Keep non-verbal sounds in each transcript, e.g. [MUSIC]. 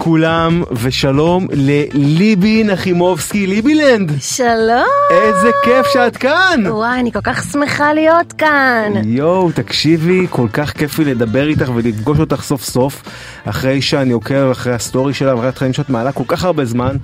לכולם ושלום לליבי נחימובסקי ליבילנד שלום. איזה כיף שאת כאן וואי, אני כל כך שמחה להיות כאן. יואו תקשיבי כל כך כיף לי לדבר איתך ולפגוש אותך סוף סוף אחרי שאני עוקב אחרי הסטורי שלה ואחרי התכנים שאת מעלה כל כך הרבה זמן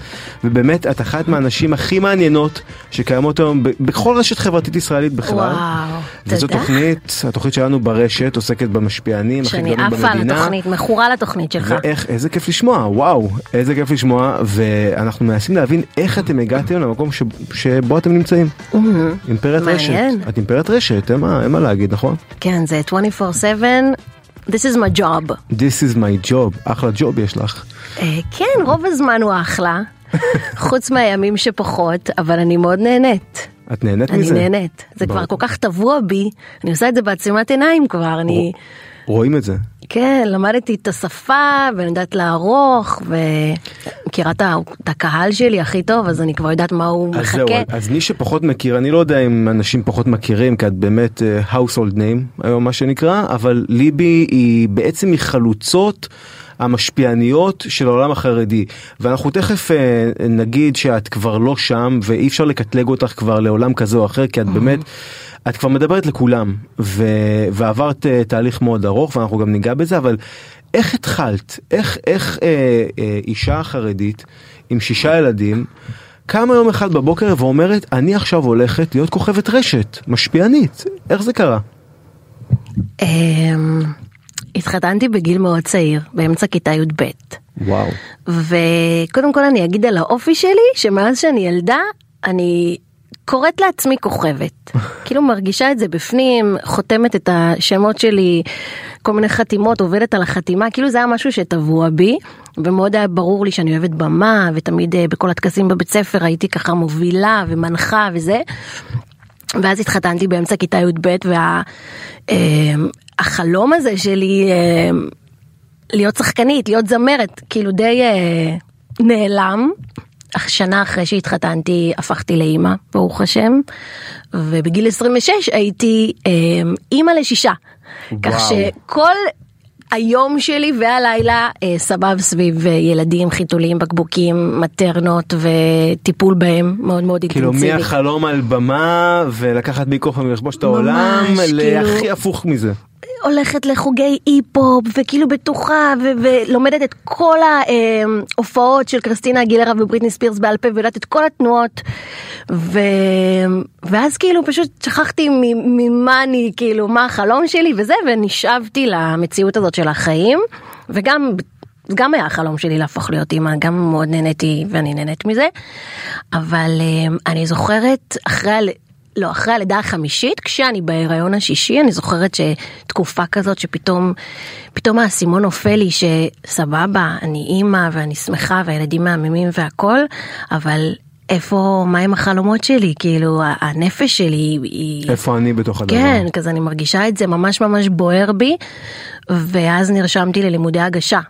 ובאמת את אחת מהנשים הכי מעניינות שקיימות היום בכל רשת חברתית ישראלית בכלל. וואו, וזו תודה. תוכנית התוכנית שלנו ברשת עוסקת במשפיענים הכי שאני גדולים עפה על במדינה. התוכנית, מכורה לתוכנית שלך. ואיך, איזה כיף לשמוע, וואו, איזה כיף לשמוע, ואנחנו מנסים להבין איך אתם הגעתם למקום ש... שבו אתם נמצאים. אימפריית רשת. מעניין. את אימפריית רשת, אין מה, אין מה להגיד, נכון? כן, זה 24/7, this is my job. This is my job, אחלה ג'וב יש לך. אה, כן, רוב הזמן הוא אחלה, חוץ מהימים שפחות, אבל אני מאוד נהנית. את נהנית אני מזה? נהנית. זה ברור. כבר כל כך טבוע בי, אני עושה את זה בעצימת עיניים כבר, אני... רואים את זה. כן, למדתי את השפה, ואני יודעת לערוך, ומכירה את הקהל שלי הכי טוב, אז אני כבר יודעת מה הוא אז זהו, מחכה. אז מי שפחות מכיר, אני לא יודע אם אנשים פחות מכירים, כי את באמת אה, household name היום מה שנקרא, אבל ליבי היא בעצם מחלוצות המשפיעניות של העולם החרדי. ואנחנו תכף אה, נגיד שאת כבר לא שם, ואי אפשר לקטלג אותך כבר לעולם כזה או אחר, כי את באמת... את כבר מדברת לכולם ו... ועברת uh, תהליך מאוד ארוך ואנחנו גם ניגע בזה אבל איך התחלת איך איך אה, אה, אישה חרדית עם שישה ילדים קמה יום אחד בבוקר ואומרת אני עכשיו הולכת להיות כוכבת רשת משפיענית איך זה קרה. התחתנתי בגיל מאוד צעיר, באמצע כיתה י"ב. וואו. וקודם כל אני אגיד על האופי שלי, שמאז שאני ילדה, אני קוראת לעצמי כוכבת. [LAUGHS] כאילו מרגישה את זה בפנים, חותמת את השמות שלי, כל מיני חתימות, עובדת על החתימה, כאילו זה היה משהו שטבוע בי, ומאוד היה ברור לי שאני אוהבת במה, ותמיד אה, בכל הטקסים בבית ספר הייתי ככה מובילה ומנחה וזה. ואז התחתנתי באמצע כיתה י"ב והחלום הזה שלי אה, להיות שחקנית, להיות זמרת, כאילו די אה, נעלם. שנה אחרי שהתחתנתי הפכתי לאימא, ברוך השם, ובגיל 26 הייתי אה, אימא לשישה. כך וואו. שכל היום שלי והלילה אה, סבב סביב אה, ילדים, חיתולים, בקבוקים, מטרנות וטיפול בהם מאוד מאוד כאילו אינטנסיבי. מהחלום על במה ולקחת מיקרופון ולכבוש את העולם ממש, להכי כאילו- הפוך מזה. הולכת לחוגי אי-פופ וכאילו בטוחה ו- ולומדת את כל ההופעות של קריסטינה אגילרה ובריטני ספירס בעל פה ויודעת את כל התנועות. ו... ואז כאילו פשוט שכחתי ממה אני כאילו מה החלום שלי וזה ונשאבתי למציאות הזאת של החיים. וגם גם היה החלום שלי להפוך להיות אימא, גם מאוד נהניתי ואני נהנית מזה, אבל אה, אני זוכרת אחרי, לא, אחרי הלידה החמישית, כשאני בהיריון השישי, אני זוכרת שתקופה כזאת שפתאום, פתאום האסימון נופל לי שסבבה, אני אימא ואני שמחה והילדים מהממים והכל, אבל איפה, מה עם החלומות שלי? כאילו, הנפש שלי היא... איפה אני בתוך הדבר? כן, כזה אני מרגישה את זה ממש ממש בוער בי, ואז נרשמתי ללימודי הגשה.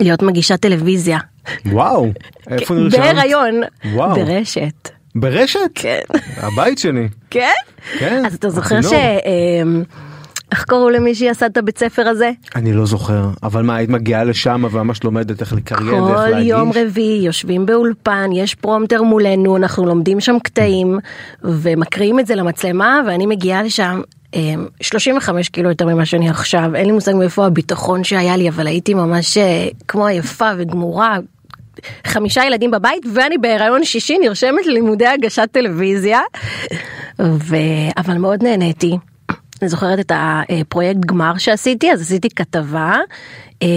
להיות מגישת טלוויזיה. וואו. [LAUGHS] איפה נרשמת? בהיריון. ברשת. ברשת? כן. הבית שלי. כן? כן. אז אתה זוכר. ש... אמ, איך קראו למי שעשה את הבית ספר הזה? אני לא זוכר, אבל מה, היית מגיעה לשם וממש לומדת איך לקריין ואיך כל להגיש? יום רביעי יושבים באולפן, יש פרומטר מולנו, אנחנו לומדים שם קטעים ומקריאים את זה למצלמה ואני מגיעה לשם. אמ, 35 קילו יותר ממה שאני עכשיו, אין לי מושג מאיפה הביטחון שהיה לי, אבל הייתי ממש אה, כמו עייפה וגמורה, חמישה ילדים בבית ואני בהיריון שישי נרשמת ללימודי הגשת טלוויזיה, ו... אבל מאוד נהניתי. אני זוכרת את הפרויקט גמר שעשיתי, אז עשיתי כתבה. אה,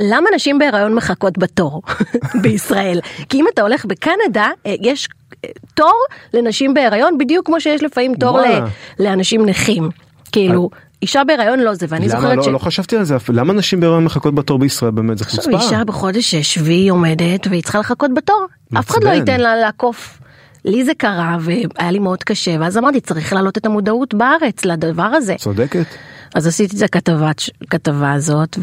למה נשים בהיריון מחכות בתור [LAUGHS] בישראל? כי אם אתה הולך בקנדה, אה, יש אה, תור לנשים בהיריון בדיוק כמו שיש לפעמים תור ל-. לאנשים נכים. כאילו, אישה בהיריון לא זה, ואני למה זוכרת לא, ש... לא חשבתי על זה למה נשים בהיריון מחכות בתור בישראל באמת זה חוצפה. אישה בחודש שביעי עומדת והיא צריכה לחכות בתור, אף אחד לא. ייתן לה לעקוף. לי זה קרה והיה לי מאוד קשה ואז אמרתי צריך להעלות את המודעות בארץ לדבר הזה. צודקת. אז עשיתי את הכתבה, כתבה הזאת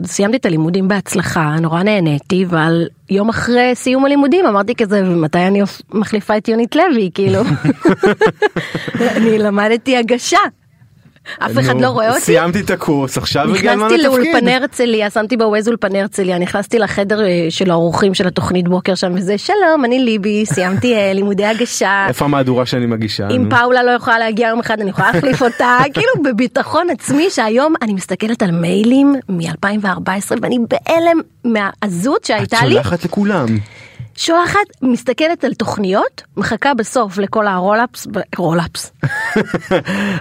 וסיימתי את הלימודים בהצלחה, נורא נהניתי, ועל יום אחרי סיום הלימודים אמרתי כזה, ומתי אני מחליפה את יונית לוי, כאילו. [LAUGHS] אני למדתי הגשה. אף אחד לא רואה אותי. סיימתי את הקורס עכשיו הגיע הזמן נכנסתי לתפקיד. לאולפני הרצליה, שמתי ב Waze אולפני הרצליה, נכנסתי לחדר אה, של האורחים של התוכנית בוקר שם וזה שלום אני ליבי, סיימתי אה, לימודי הגשה. [LAUGHS] איפה המהדורה שאני מגישה? אם? פאולה לא יכולה להגיע יום אחד אני יכולה להחליף אותה [LAUGHS] כאילו בביטחון עצמי שהיום אני מסתכלת על מיילים מ-2014 ואני בהלם מהעזות את שהייתה לי שולחת לכולם. שולחת מסתכלת על תוכניות מחכה בסוף לכל ה roll-ups roll-ups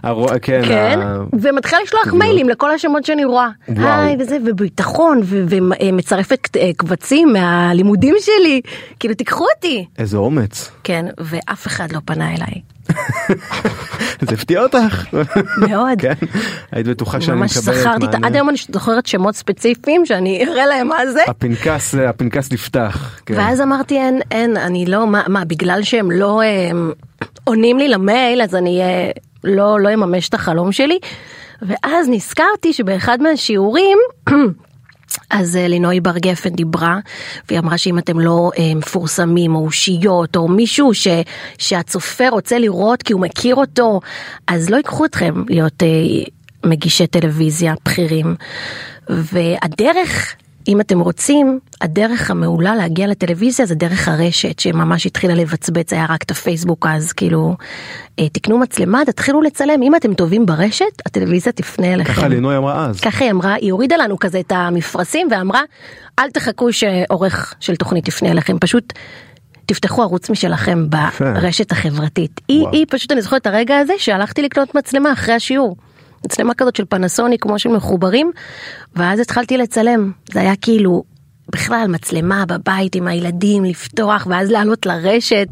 הרו- כן, כן ה- ומתחילה לשלוח. מיילים לכל השמות שאני רואה. היי וזה וביטחון ומצרפת אה, קבצים מהלימודים שלי כאילו תיקחו אותי איזה אומץ. כן ואף אחד לא פנה אליי [LAUGHS] זה הפתיע אותך. מאוד. כן. היית בטוחה שאני ממש מקבלת את- מענה. עד היום אני זוכרת שמות ספציפיים שאני אראה להם מה זה. הפנקס הפנקס נפתח. כן. ואז אמרתי אין, אין, אני לא, מה, מה בגלל שהם לא עונים לי למייל אז אני אה, לא, לא אממש את החלום שלי. ואז נזכרתי שבאחד מהשיעורים [CLEARS THROAT] אז אה, לינוי בר גפן דיברה והיא אמרה שאם אתם לא אה, מפורסמים או אושיות או מישהו ש, שהצופה רוצה לראות כי הוא מכיר אותו אז לא ייקחו אתכם להיות אה, מגישי טלוויזיה בכירים. והדרך אם אתם רוצים הדרך המעולה להגיע לטלוויזיה זה דרך הרשת שממש התחילה לבצבץ היה רק את הפייסבוק אז כאילו אה, תקנו מצלמה תתחילו לצלם אם אתם טובים ברשת הטלוויזיה תפנה אליכם. ככה לינוי אמרה אז. ככה היא אמרה, היא הורידה לנו כזה את המפרשים ואמרה, אל תחכו שעורך של תוכנית יפנה אליכם, פשוט תפתחו ערוץ משלכם ברשת החברתית. היא. היא פשוט, אני זוכרת את הרגע הזה שהלכתי לקנות מצלמה אחרי השיעור. מצלמה כזאת של פנסוניק כמו של מחוברים, ואז התחלתי לצלם. זה היה כאילו, בכלל מצלמה בבית עם הילדים, לפתוח ואז לעלות לרשת.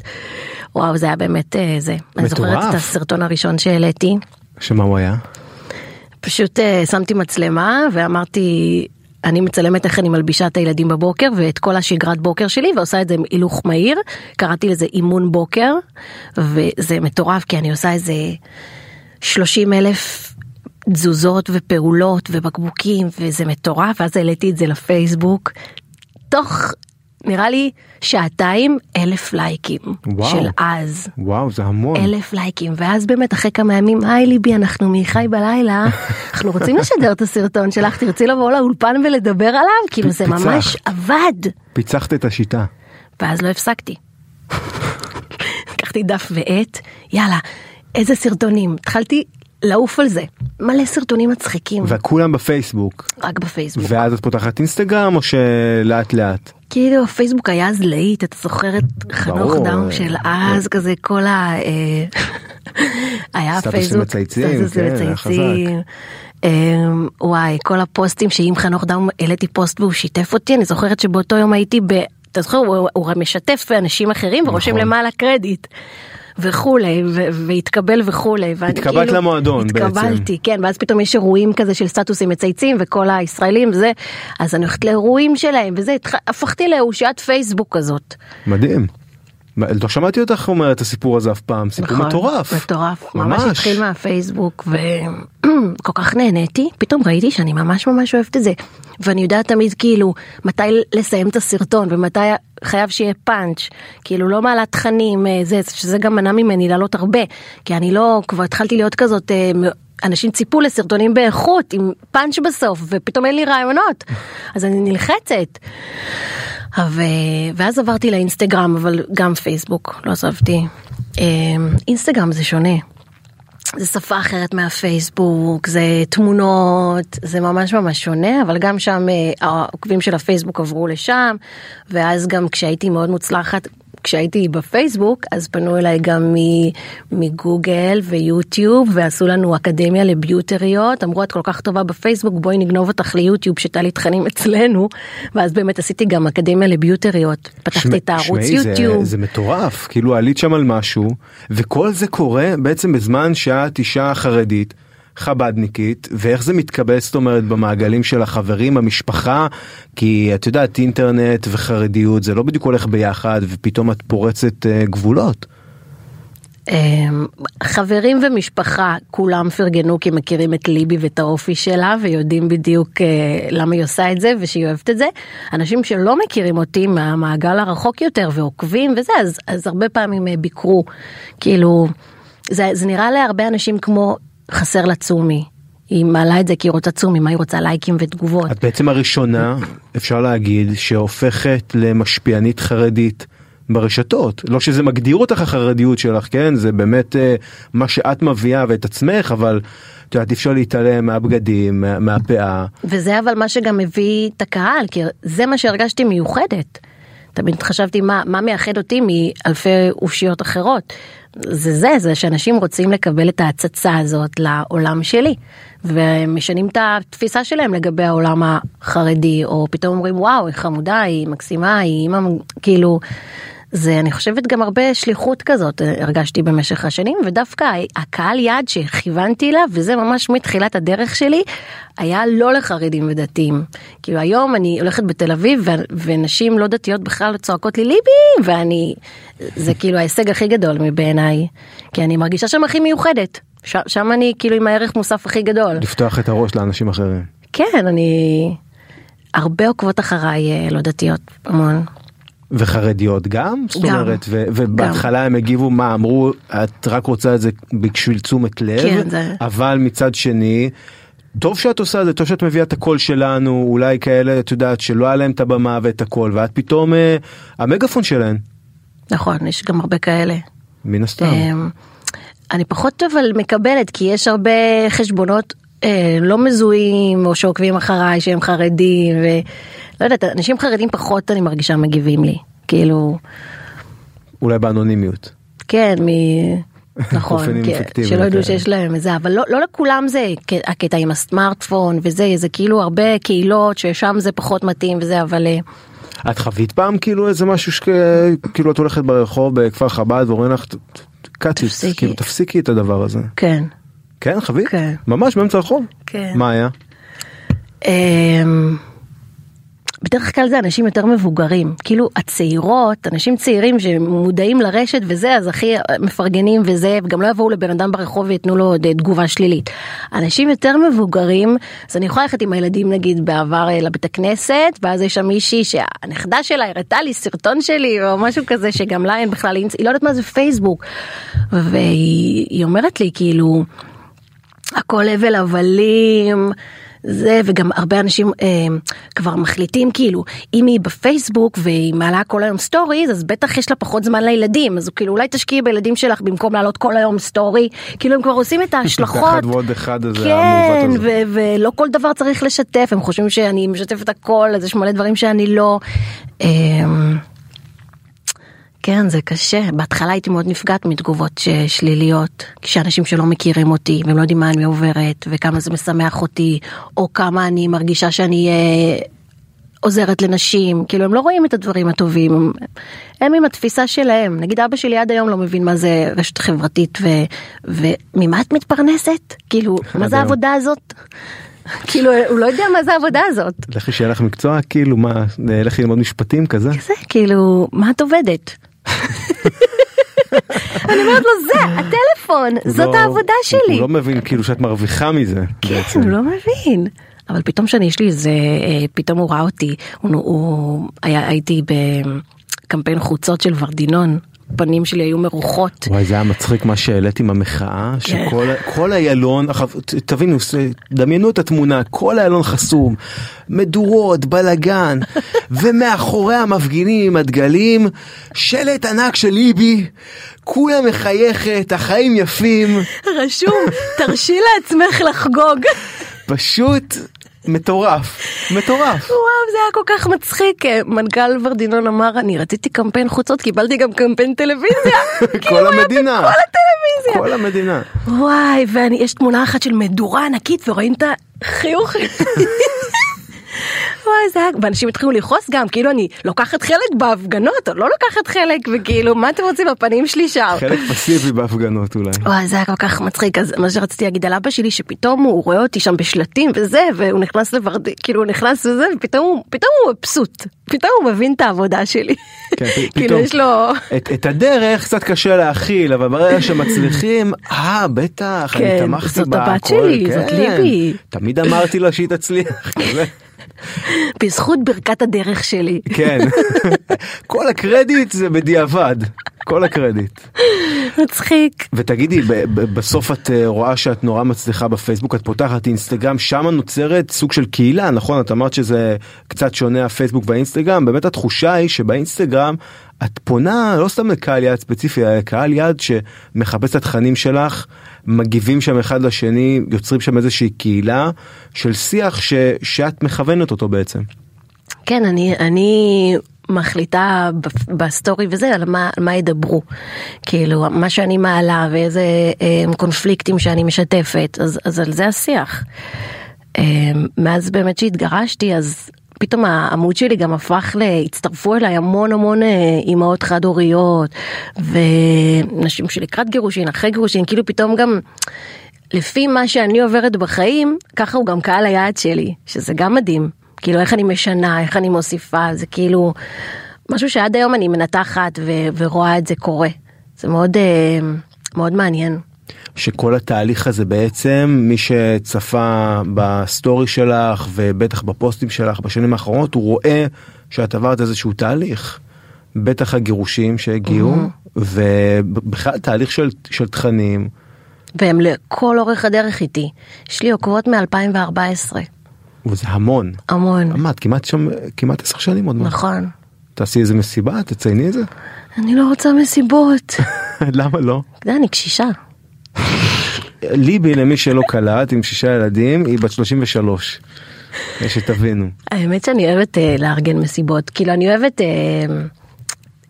וואו, זה היה באמת אה, זה. אני זוכרת מטורף. את הסרטון הראשון שהעליתי. שמה הוא היה? פשוט uh, שמתי מצלמה ואמרתי אני מצלמת איך אני מלבישה את הילדים בבוקר ואת כל השגרת בוקר שלי ועושה את זה עם הילוך מהיר קראתי לזה אימון בוקר וזה מטורף כי אני עושה איזה 30 אלף תזוזות ופעולות ובקבוקים וזה מטורף ואז העליתי את זה לפייסבוק תוך נראה לי שעתיים אלף לייקים וואו. של אז. וואו זה המון. אלף לייקים ואז באמת אחרי כמה ימים היי ליבי אנחנו מחי בלילה [LAUGHS] אנחנו רוצים לשדר את הסרטון שלך תרצי לבוא לאולפן ולדבר עליו כאילו זה פיצחת. ממש עבד פיצחת את השיטה. ואז לא הפסקתי. לקחתי דף ועט יאללה איזה סרטונים התחלתי לעוף על זה מלא סרטונים מצחיקים וכולם בפייסבוק. רק בפייסבוק ואז את פותחת אינסטגרם או שלאט לאט? כאילו הפייסבוק היה אז להיט אתה זוכר את חנוך. דאום של אז כזה כל ה... אה, [LAUGHS] היה פייסבוק, סטטוסים כן, מצייצים. אמ, וואי כל הפוסטים שאם חנוך דאום העליתי פוסט והוא שיתף אותי אני זוכרת שבאותו יום הייתי ב... אתה זוכר הוא, הוא משתף אנשים אחרים ורושם נכון. למעלה קרדיט. וכולי והתקבל וכולי התקבלת כאילו- למועדון בעצם. התקבלתי כן ואז פתאום יש אירועים כזה של סטטוסים מצייצים וכל הישראלים זה אז אני הולכת לאירועים שלהם וזה הפכתי לאושיית פייסבוק כזאת. מדהים. לא שמעתי אותך אומרת את הסיפור הזה אף פעם סיפור נכון, מטורף. מטורף ממש ממש. התחיל מהפייסבוק וכל [CLEARS THROAT] כך נהניתי פתאום ראיתי שאני ממש ממש אוהבת את זה ואני יודעת תמיד כאילו מתי לסיים את הסרטון ומתי חייב שיהיה פאנץ' כאילו לא מעלה תכנים אה, זה שזה גם מנע ממני לעלות הרבה כי אני לא כבר התחלתי להיות כזאת. אנשים ציפו לסרטונים באיכות עם פאנץ' בסוף ופתאום אין לי רעיונות אז אני נלחצת. ו... ואז עברתי לאינסטגרם אבל גם פייסבוק לא עזבתי. אמ, אינסטגרם זה שונה. זה שפה אחרת מהפייסבוק, זה תמונות, זה ממש ממש שונה, אבל גם שם אה, העוקבים של הפייסבוק עברו לשם, ואז גם כשהייתי מאוד מוצלחת, כשהייתי בפייסבוק, אז פנו אליי גם מגוגל ויוטיוב, ועשו לנו אקדמיה לביוטריות, אמרו את כל כך טובה בפייסבוק, בואי נגנוב אותך ליוטיוב שתעלי תכנים אצלנו, ואז באמת עשיתי גם אקדמיה לביוטריות, פתחתי שמע- את הערוץ שמעי, זה- יוטיוב. זה מטורף. כאילו עלית שם על משהו וכל זה קורה בעצם בזמן שאת אישה חרדית חבדניקית ואיך זה מתקבל זאת אומרת במעגלים של החברים המשפחה כי את יודעת אינטרנט וחרדיות זה לא בדיוק הולך ביחד ופתאום את פורצת אה, גבולות. אמ, חברים ומשפחה כולם פרגנו כי מכירים את ליבי ואת האופי שלה ויודעים בדיוק אה, למה היא עושה את זה ושהיא אוהבת את זה. אנשים שלא מכירים אותי מהמעגל הרחוק יותר ועוקבים וזה אז, אז הרבה פעמים אה, ביקרו כאילו זה, זה נראה להרבה אנשים כמו חסר לה צומי. היא מעלה את זה כי היא רוצה צומי, מה היא רוצה לייקים ותגובות. את בעצם הראשונה אפשר להגיד שהופכת למשפיענית חרדית ברשתות לא שזה מגדיר אותך החרדיות שלך כן זה באמת אה, מה שאת מביאה ואת עצמך אבל את יודעת אי אפשר להתעלם מהבגדים מה, מהפאה וזה אבל מה שגם מביא את הקהל כי זה מה שהרגשתי מיוחדת. תמיד חשבתי מה, מה מייחד אותי מאלפי אושיות אחרות. זה זה, זה שאנשים רוצים לקבל את ההצצה הזאת לעולם שלי. ומשנים את התפיסה שלהם לגבי העולם החרדי, או פתאום אומרים וואו, היא חמודה, היא מקסימה, היא אימא, כאילו, זה אני חושבת גם הרבה שליחות כזאת אה, הרגשתי במשך השנים ודווקא הקהל יעד שכיוונתי אליו וזה ממש מתחילת הדרך שלי היה לא לחרדים ודתיים. כאילו היום אני הולכת בתל אביב ו- ונשים לא דתיות בכלל צועקות לי ליבי ואני זה כאילו ההישג הכי גדול מבעיניי כי אני מרגישה שם הכי מיוחדת ש- שם אני כאילו עם הערך מוסף הכי גדול. לפתוח את הראש לאנשים אחרים. כן אני הרבה עוקבות אחריי אה, לא דתיות המון. וחרדיות גם? זאת גם, אומרת, ו- ובהתחלה גם. הם הגיבו מה אמרו את רק רוצה את זה בשביל תשומת לב, כן, זה- אבל מצד שני. טוב שאת עושה את זה, טוב שאת מביאה את הקול שלנו, אולי כאלה, את יודעת, שלא היה להם את הבמה ואת הקול, ואת פתאום אה, המגפון שלהן, נכון יש גם הרבה כאלה. מן הסתם. אמ, אני פחות אבל מקבלת כי יש הרבה חשבונות אה, לא מזוהים או שעוקבים אחריי שהם חרדים ולא יודעת אנשים חרדים פחות אני מרגישה מגיבים לי כאילו אולי באנונימיות. כן מ... [LAUGHS] נכון, כן, שלא ידעו. שיש להם איזה, אבל לא, לא לכולם זה הקטע עם הסמארטפון וזה, זה כאילו הרבה קהילות ששם זה פחות מתאים וזה, אבל אה, את חווית פעם כאילו איזה משהו שכאילו את הולכת ברחוב בכפר חב"ד ואומרים לך קטיוס. כאילו תפסיקי את הדבר הזה. כן. כן חווית? כן. ממש באמצע הרחוב? כן. מה היה? אמ, בדרך כלל זה אנשים יותר מבוגרים, כאילו הצעירות, אנשים צעירים שמודעים לרשת וזה, אז הכי מפרגנים וזה, וגם לא יבואו לבן אדם ברחוב וייתנו לו עוד תגובה שלילית. אנשים יותר מבוגרים, אז אני יכולה ללכת עם הילדים נגיד בעבר אה, לבית הכנסת, ואז יש שם מישהי שהנכדה שלה הראתה לי סרטון שלי או משהו כזה שגם לה אין בכלל, היא לא יודעת מה זה פייסבוק. והיא היא אומרת לי כאילו, הכל הבל הבלים. זה וגם הרבה אנשים אה, כבר מחליטים כאילו אם היא בפייסבוק והיא מעלה כל היום סטוריז אז בטח יש לה פחות זמן לילדים אז כאילו אולי תשקיעי בילדים שלך במקום לעלות כל היום סטורי כאילו הם כבר עושים את [LAUGHS] ההשלכות. אחד ועוד אחד הזה כן ולא כל דבר צריך לשתף הם חושבים שאני משתפת הכל אז יש מלא דברים שאני לא. אה, כן זה קשה. בהתחלה הייתי מאוד נפגעת מתגובות שליליות כשאנשים שלא מכירים אותי והם לא יודעים מה אני עוברת וכמה זה משמח אותי או כמה אני מרגישה שאני אה, עוזרת לנשים. כאילו הם לא רואים את הדברים הטובים הם, הם עם התפיסה שלהם. נגיד אבא שלי עד היום לא מבין מה זה רשת חברתית ו, וממה את מתפרנסת? כאילו מה זה. העבודה הזאת? [LAUGHS] כאילו הוא לא יודע מה זה העבודה הזאת. לכי שיהיה לך מקצוע כאילו מה לכי ללמוד משפטים כזה? זה כאילו מה את עובדת. אני אומרת לו זה הטלפון זאת לא- העבודה הוא שלי. לא מבין כאילו שאת מרוויחה מזה. כן. הוא לא מבין. אבל פתאום שאני יש לי איזה אה, פתאום הוא ראה אותי הוא, הוא היה הייתי בקמפיין חוצות של ורדינון פנים שלי היו מרוחות. וואי זה היה מצחיק מה שהעלית עם המחאה כן. שכל כל איילון תבינו דמיינו את התמונה כל איילון חסום מדורות בלאגן [LAUGHS] ומאחורי המפגינים הדגלים שלט ענק של ליבי כולה מחייכת החיים יפים רשום תרשי לעצמך לחגוג. פשוט מטורף מטורף. וואו זה היה כל כך מצחיק אה, מנכ"ל ורדינון אמר אני רציתי קמפיין חוצות קיבלתי גם קמפיין טלוויזיה. [LAUGHS] כאילו כל היה המדינה בכל הטלוויזיה. כל המדינה וואי ואני יש תמונה אחת של מדורה ענקית ורואים את החיוך. [LAUGHS] וואי, זה היה, ואנשים התחילו לכעוס גם, כאילו אני לוקחת חלק בהפגנות, או לא לוקחת חלק, וכאילו, מה אתם רוצים בפנים שלי שם? חלק פסיבי בהפגנות אולי. וואי, זה היה כל כך מצחיק, אז מה שרציתי להגיד על אבא שלי, שפתאום הוא רואה אותי שם בשלטים וזה, והוא נכנס לורד... כאילו הוא נכנס וזה, ופתאום הוא- מבסוט, פתאום הוא מבין את העבודה שלי. כן, כאילו. יש לו... את, את הדרך קצת קשה להכיל אבל ברגע שמצליחים אה בטח אני כן, תמכתי זאת בה, הבת הכל, שלי, זאת כן. ליבי. תמיד אמרתי לה שהיא תצליח [LAUGHS] כזה. בזכות ברכת הדרך שלי. כן כל הקרדיט זה בדיעבד כל הקרדיט מצחיק. ותגידי בסוף את אה, רואה שאת נורא מצליחה בפייסבוק את פותחת אינסטגרם שמה נוצרת סוג של קהילה נכון את אמרת שזה קצת שונה הפייסבוק והאינסטגרם באמת התחושה היא שבאינסטגרם את פונה לא סתם לקהל יעד ספציפי אלא לקהל יעד שמחפש את התכנים שלך מגיבים שם אחד לשני יוצרים שם איזושהי קהילה של שיח ש, שאת מכוונת אותו בעצם. כן, אני, אני מחליטה בסטורי וזה על מה, על מה ידברו. כאילו, מה שאני מעלה ואיזה אה, קונפליקטים שאני משתפת, אז, אז על זה השיח. אה, מאז באמת שהתגרשתי, אז פתאום העמוד שלי גם הפך ל... הצטרפו אליי המון המון אה, אימהות חד הוריות, ונשים שלקראת גירושין, אחרי גירושין, כאילו פתאום גם... לפי מה שאני עוברת בחיים, ככה הוא גם קהל היעד שלי, שזה גם מדהים. כאילו איך אני משנה, איך אני מוסיפה, זה כאילו משהו שעד היום אני מנתחת ו- ורואה את זה קורה. זה מאוד, אה, מאוד מעניין. שכל התהליך הזה בעצם מי שצפה בסטורי שלך ובטח בפוסטים שלך בשנים האחרונות הוא רואה שאת עברת איזשהו תהליך. בטח הגירושים שהגיעו ובכלל תהליך של, של תכנים והם לכל אורך הדרך איתי. יש לי עוקבות מ-2014, וזה המון. המון. את כמעט שם כמעט עשר שנים עוד מעט. נכון. תעשי איזה מסיבה תצייני את זה. אני לא רוצה מסיבות. [LAUGHS] למה לא? אני קשישה. ליבי למי שלא קלט עם שישה ילדים היא בת 33. שתבינו. האמת שאני אוהבת אה, לארגן מסיבות, כאילו אני אוהבת אה,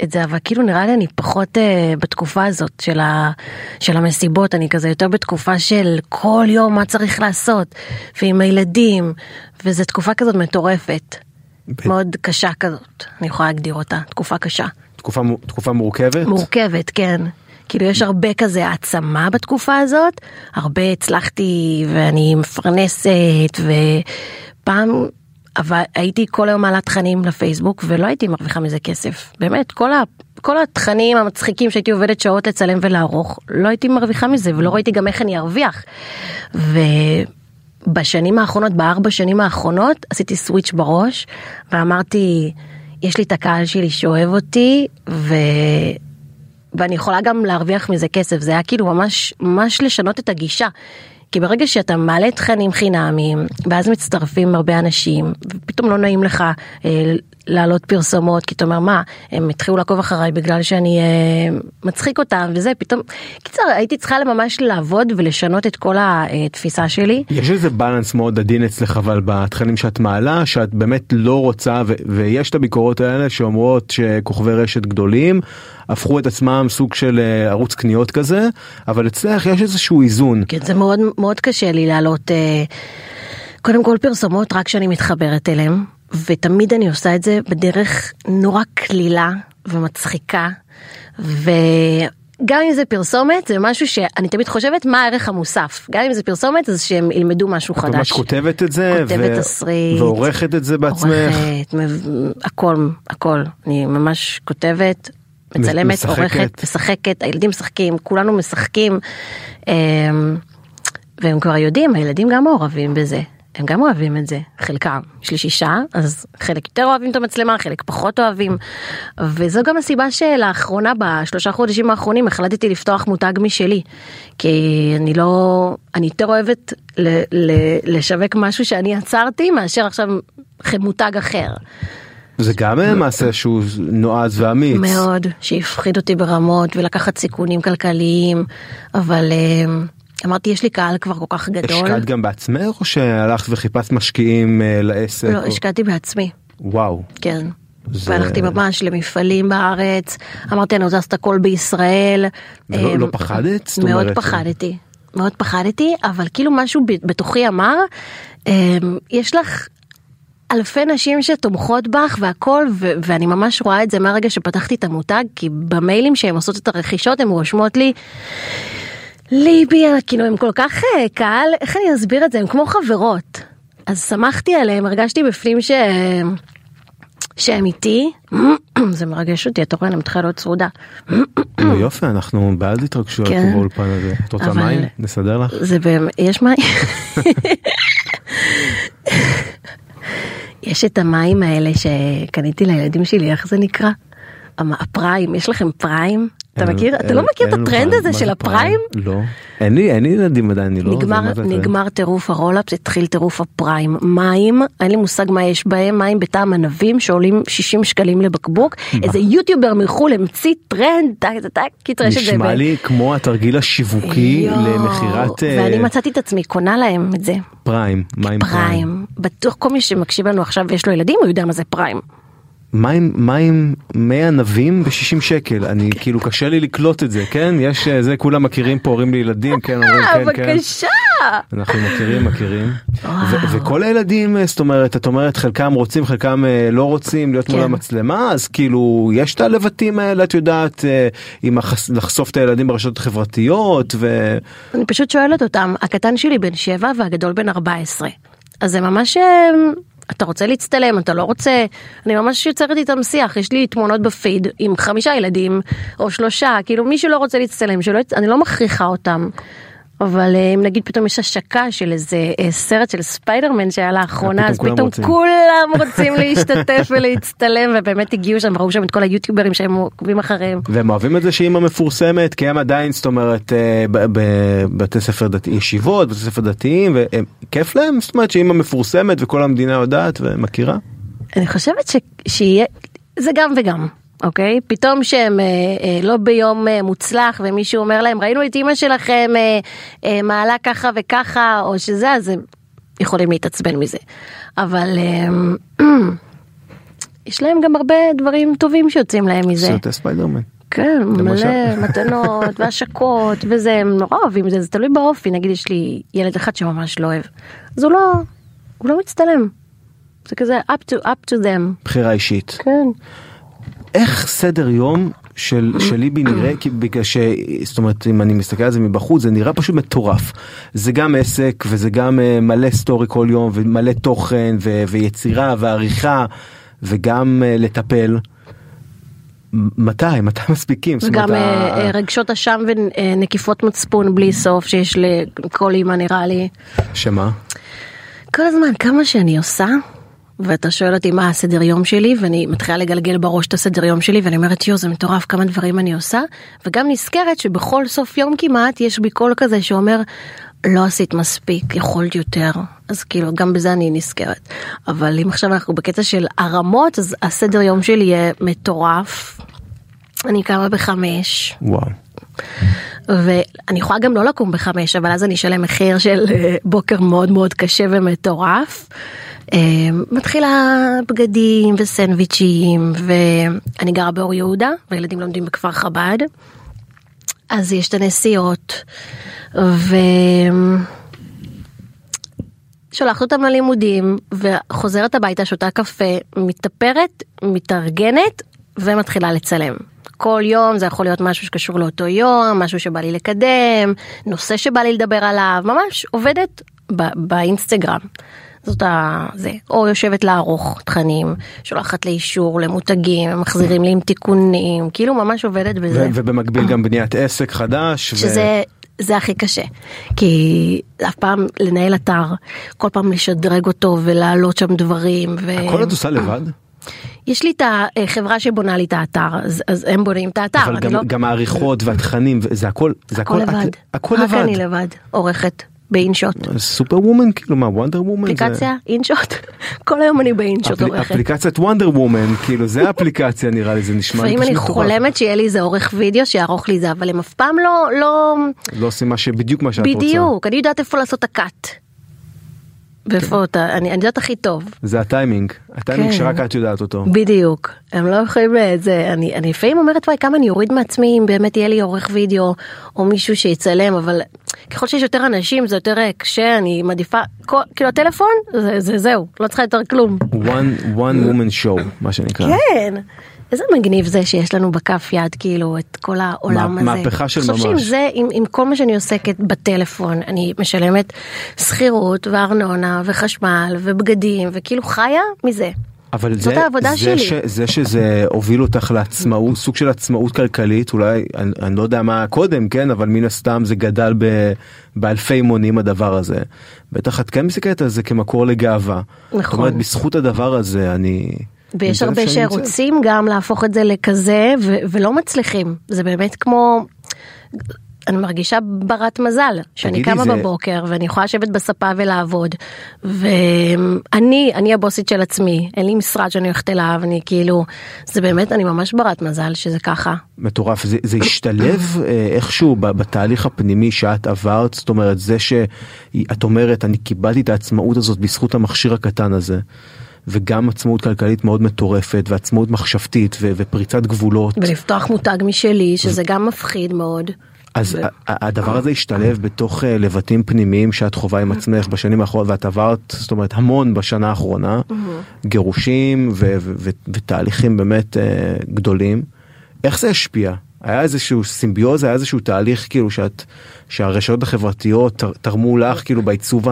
את זה, אבל כאילו נראה לי אני פחות אה, בתקופה הזאת של, ה, של המסיבות, אני כזה יותר בתקופה של כל יום מה צריך לעשות, ועם הילדים, וזו תקופה כזאת מטורפת, ב- מאוד קשה כזאת, אני יכולה להגדיר אותה, תקופה קשה. תקופה, תקופה מורכבת? מורכבת, כן. כאילו יש הרבה כזה העצמה בתקופה הזאת, הרבה הצלחתי ואני מפרנסת ופעם, אבל הייתי כל היום מעלה תכנים לפייסבוק ולא הייתי מרוויחה מזה כסף. באמת, כל, ה, כל התכנים המצחיקים שהייתי עובדת שעות לצלם ולערוך, לא הייתי מרוויחה מזה ולא ראיתי גם איך אני ארוויח. ובשנים האחרונות, בארבע שנים האחרונות, עשיתי סוויץ' בראש ואמרתי, יש לי את הקהל שלי שאוהב אותי ו... ואני יכולה גם להרוויח מזה כסף, זה היה כאילו ממש, ממש לשנות את הגישה. כי ברגע שאתה מעלה תכנים חינמיים, ואז מצטרפים הרבה אנשים, ופתאום לא נעים לך אה, להעלות פרסומות, כי אתה אומר, מה, הם התחילו לעקוב אחריי בגלל שאני אה, מצחיק אותם וזה, פתאום, קיצר, הייתי צריכה ממש לעבוד ולשנות את כל התפיסה שלי. יש איזה בלנס מאוד עדין אצלך אבל בתכנים שאת מעלה שאת באמת לא רוצה ו- ויש את הביקורות האלה שאומרות שכוכבי רשת גדולים הפכו את עצמם סוג של אה, ערוץ קניות כזה אבל אצלך יש איזשהו איזון. כן, זה מאוד מאוד קשה לי להעלות, אה, קודם כל פרסומות רק כשאני מתחברת אליהם, ותמיד אני עושה את זה בדרך נורא קלילה ומצחיקה, וגם אם זה פרסומת זה משהו שאני תמיד חושבת מה הערך המוסף, גם אם זה פרסומת אז שהם ילמדו משהו חדש. ממש כותבת את זה כותבת תסריט. ועורכת את זה בעצמך. עורכת, מב- הכל, הכל, אני ממש כותבת, מצלמת, משחקת. עורכת, משחקת, הילדים משחקים, כולנו משחקים, אמ, והם כבר יודעים, הילדים גם מעורבים בזה, הם גם אוהבים את זה, חלקם, יש לי שישה, אז חלק יותר אוהבים את המצלמה, חלק פחות אוהבים, וזו גם הסיבה שלאחרונה, בשלושה חודשים האחרונים, החלטתי לפתוח מותג משלי, כי אני לא, אני יותר אוהבת ל, ל, לשווק משהו שאני יצרתי, מאשר עכשיו מותג אחר. זה גם אה, מעשה שהוא נועז ואמיץ. מאוד, שהפחיד אותי ברמות ולקחת סיכונים כלכליים, אבל אמ, אמרתי יש לי קהל כבר כל כך גדול. השקעת גם בעצמך או שהלכת וחיפשת משקיעים אה, לעסק? לא, או- השקעתי בעצמי, וואו. כן. זה- והלכתי ממש למפעלים בארץ, אמרתי אני רוצה לעשות הכל בישראל. ולא- אמ, לא פחדת? זאת מאוד אומרת- פחדתי, מאוד פחדתי, אבל כאילו משהו בתוכי אמר, אמ, יש לך אלפי נשים שתומכות בך והכל, ו- ואני ממש רואה את זה מהרגע שפתחתי את המותג, כי במיילים שהן עושות את הרכישות הן רושמות לי, ליבי, כאילו הם כל כך אה, קהל, איך אני אסביר את זה, הם כמו חברות. אז שמחתי עליהם, הרגשתי בפנים ש... שהם איתי, [CLEARS THROAT] זה מרגש אותי, אתה רואה, אני מתחילה להיות צרודה. נו, יופי, אנחנו בעד התרגשויות כן. באולפן הזה. את רוצה אבל- מים? נסדר לך? זה באמת, יש מים? [LAUGHS] יש את המים האלה שקניתי לילדים שלי, איך זה נקרא? ה Prime, יש לכם Prime? אתה מכיר? אתה לא מכיר את הטרנד. הזה של ה Prime? לא. אין לי, אין לי ילדים עדיין, אני לא... נגמר, טירוף ה roll-ups, התחיל טירוף ה Prime. מים, אין לי מושג מה יש בהם, מים בטעם ענבים שעולים 60 שקלים לבקבוק. איזה יוטיובר מחו"ל המציא טרנד, טק טק טק, קיצר יש את זה. נשמע לי כמו התרגיל השיווקי למכירת אה, ואני מצאתי את עצמי קונה להם את זה. פריים, מים פריים. פריים. בטוח כל מי שמקשיב לנו עכשיו ויש לו ילדים הוא יודע מה זה פריים. מים, מים, מי ענבים ב-60 שקל, אני כאילו קשה לי לקלוט את זה, כן? יש, אה, זה כולם מכירים פה, הורים לילדים, כן, אומרים כן, כן. בבקשה. אנחנו מכירים, מכירים. וכל הילדים, אה, זאת אומרת, את אומרת, חלקם רוצים, חלקם אה, לא רוצים להיות מול כן. המצלמה, אז כאילו, יש את הלבטים האלה, את יודעת, עם לחשוף את הילדים ברשתות החברתיות, ו... אני פשוט שואלת אותם, הקטן שלי בן 7 והגדול בן 14. אז זה ממש, אתה רוצה להצטלם, אתה לא רוצה, אני ממש יוצרת איתם שיח, יש לי תמונות בפיד עם חמישה ילדים או שלושה, כאילו מי שלא רוצה להצטלם, שלא, אני לא מכריחה אותם. אבל אה, אם נגיד פתאום יש השקה של איזה אה, סרט של ספיידרמן שהיה לאחרונה, אז כולם פתאום רוצים. כולם [LAUGHS] רוצים להשתתף ולהצטלם, ובאמת הגיעו שם, ראו שם את כל היוטיוברים שהם עוקבים אחריהם. והם אוהבים את זה שאימא מפורסמת כי הם עדיין זאת אומרת אה, בבתי ספר דתי ישיבות בתי ספר דתיים וכיף להם זאת אומרת שאימא מפורסמת וכל המדינה יודעת ומכירה. אני חושבת ש... שיהיה, זה גם וגם, אוקיי? פתאום שהם אה, אה, לא ביום אה, מוצלח ומישהו אומר להם ראינו את אימא שלכם אה, אה, מעלה ככה וככה או שזה אז הם יכולים להתעצבן מזה. אבל אה, [CLEARS THROAT] יש להם גם הרבה דברים טובים שיוצאים להם מזה. סרטי ספיידרמן. כן, למשל. מלא מתנות והשקות [LAUGHS] וזה, הם נורא אוהבים זה, זה תלוי באופי, נגיד יש לי ילד אחד שממש לא אוהב, אז הוא לא, הוא לא מצטלם. זה כזה up to, up to them. בחירה אישית. כן. איך סדר יום של של ליבי נראה כי בגלל ש... זאת אומרת אם אני מסתכל על זה מבחוץ זה נראה פשוט מטורף. זה גם עסק וזה גם אה, מלא סטורי כל יום ומלא תוכן ו... ויצירה ועריכה וגם אה, לטפל. מתי מתי מספיקים? וגם אה, ה- רגשות אשם ונקיפות מצפון בלי סוף שיש לכל אימא נראה לי. שמה? כל הזמן כמה שאני עושה ואתה שואל אותי מה הסדר יום שלי ואני מתחילה לגלגל בראש את הסדר יום שלי ואני אומרת יו זה מטורף כמה דברים אני עושה וגם נזכרת שבכל סוף יום כמעט יש בי קול כזה שאומר לא עשית מספיק יכולת יותר אז כאילו גם בזה אני נזכרת אבל אם עכשיו אנחנו בקטע של הרמות אז הסדר יום שלי יהיה מטורף. אני קמה בחמש וואו. ואני יכולה גם לא לקום בחמש אבל אז אני אשלם מחיר של אה, בוקר מאוד מאוד קשה ומטורף. אה, מתחילה בגדים וסנדוויצ'ים ואני גרה באור יהודה והילדים לומדים בכפר חב"ד. אז יש את הנסיעות ו... שולחת אותם ללימודים וחוזרת הביתה שותה קפה מתאפרת מתארגנת ומתחילה לצלם. כל יום זה יכול להיות משהו שקשור לאותו יום משהו שבא לי לקדם נושא שבא לי לדבר עליו ממש עובדת ב- באינסטגרם. זאת ה... זה או יושבת לערוך תכנים שולחת לאישור למותגים מחזירים לי עם תיקונים כאילו ממש עובדת בזה. ו- ובמקביל גם בניית עסק חדש. ו- שזה זה הכי קשה כי אף פעם לנהל אתר כל פעם לשדרג אותו ולהעלות שם דברים. ו... הכל את עושה לבד? יש לי את החברה שבונה לי את האתר אז, אז הם בונים את האתר. אבל אני גם, לא... גם העריכות והתכנים זה הכל זה הכל הכל לבד. את- הכל רק לבד. אני לבד עורכת באינשוט. סופר וומן כאילו מה וונדר וומן אפליקציה אינשוט [LAUGHS] כל היום אני באינשוט עורכת. אפליקציית וונדר וומן כאילו זה האפליקציה נראה לי זה נשמע לי לפעמים פשוט אני מטורף. חולמת שיהיה לי איזה עורך וידאו שיערוך לי זה אבל הם אף פעם לא לא לא עושים מה שבדיוק מה שאת רוצה. בדיוק אני יודעת איפה לעשות הקאט. ואיפה אתה, אני אני יודעת הכי טוב. זה הטיימינג, הטיימינג כן. שרק את יודעת אותו. בדיוק, הם לא יכולים את זה, אני, לפעמים אומרת וואי כמה אני אוריד מעצמי אם באמת יהיה לי עורך וידאו או מישהו שיצלם אבל ככל שיש יותר אנשים זה יותר אה, קשה אני מעדיפה כל, כאילו הטלפון זה, זה זהו לא צריכה יותר כלום. one, one woman show, מה שנקרא. כן. איזה מגניב זה שיש לנו בכף יד כאילו את כל העולם מה- הזה. מהפכה של שעם ממש. זה, עם, עם כל מה שאני עוסקת בטלפון, אני משלמת שכירות וארנונה וחשמל ובגדים וכאילו חיה מזה. אבל זאת זה, העבודה זה, שלי. ש, זה שזה הוביל אותך לעצמאות, סוג של עצמאות כלכלית, אולי, אני, אני לא יודע מה קודם, כן, אבל מן הסתם זה גדל ב, באלפי מונים הדבר הזה. בטח את כן מסתכלת על זה כמקור לגאווה. זאת נכון. אומרת, בזכות הדבר הזה אני... ויש הרבה. שרוצים גם להפוך את זה לכזה ו- ולא מצליחים. זה באמת כמו אני מרגישה ברת מזל שאני קמה זה- בבוקר ואני יכולה לשבת בספה ולעבוד. ואני אני הבוסית של עצמי אין לי משרד שאני הולכת אליו אני כאילו זה באמת אני ממש ברת מזל שזה ככה. מטורף. זה, זה השתלב אה, איכשהו בתהליך הפנימי שאת עברת? זאת אומרת זה שאת אומרת אני קיבלתי את העצמאות הזאת בזכות המכשיר הקטן הזה וגם עצמאות כלכלית מאוד מטורפת ועצמאות מחשבתית ו- ופריצת גבולות. ולפתוח מותג משלי שזה גם מפחיד מאוד. אז ו- הדבר הזה השתלב בתוך אה, לבטים פנימיים שאת חווה עם עצמך בשנים האחרונות ואת עברת זאת אומרת המון בשנה האחרונה. גירושים ו- ו- ו- ותהליכים באמת אה, גדולים. איך זה השפיע? היה איזשהו סימביוזה היה איזשהו תהליך כאילו שאת שהרשתות החברתיות תר- תרמו לך כאילו בעיצוב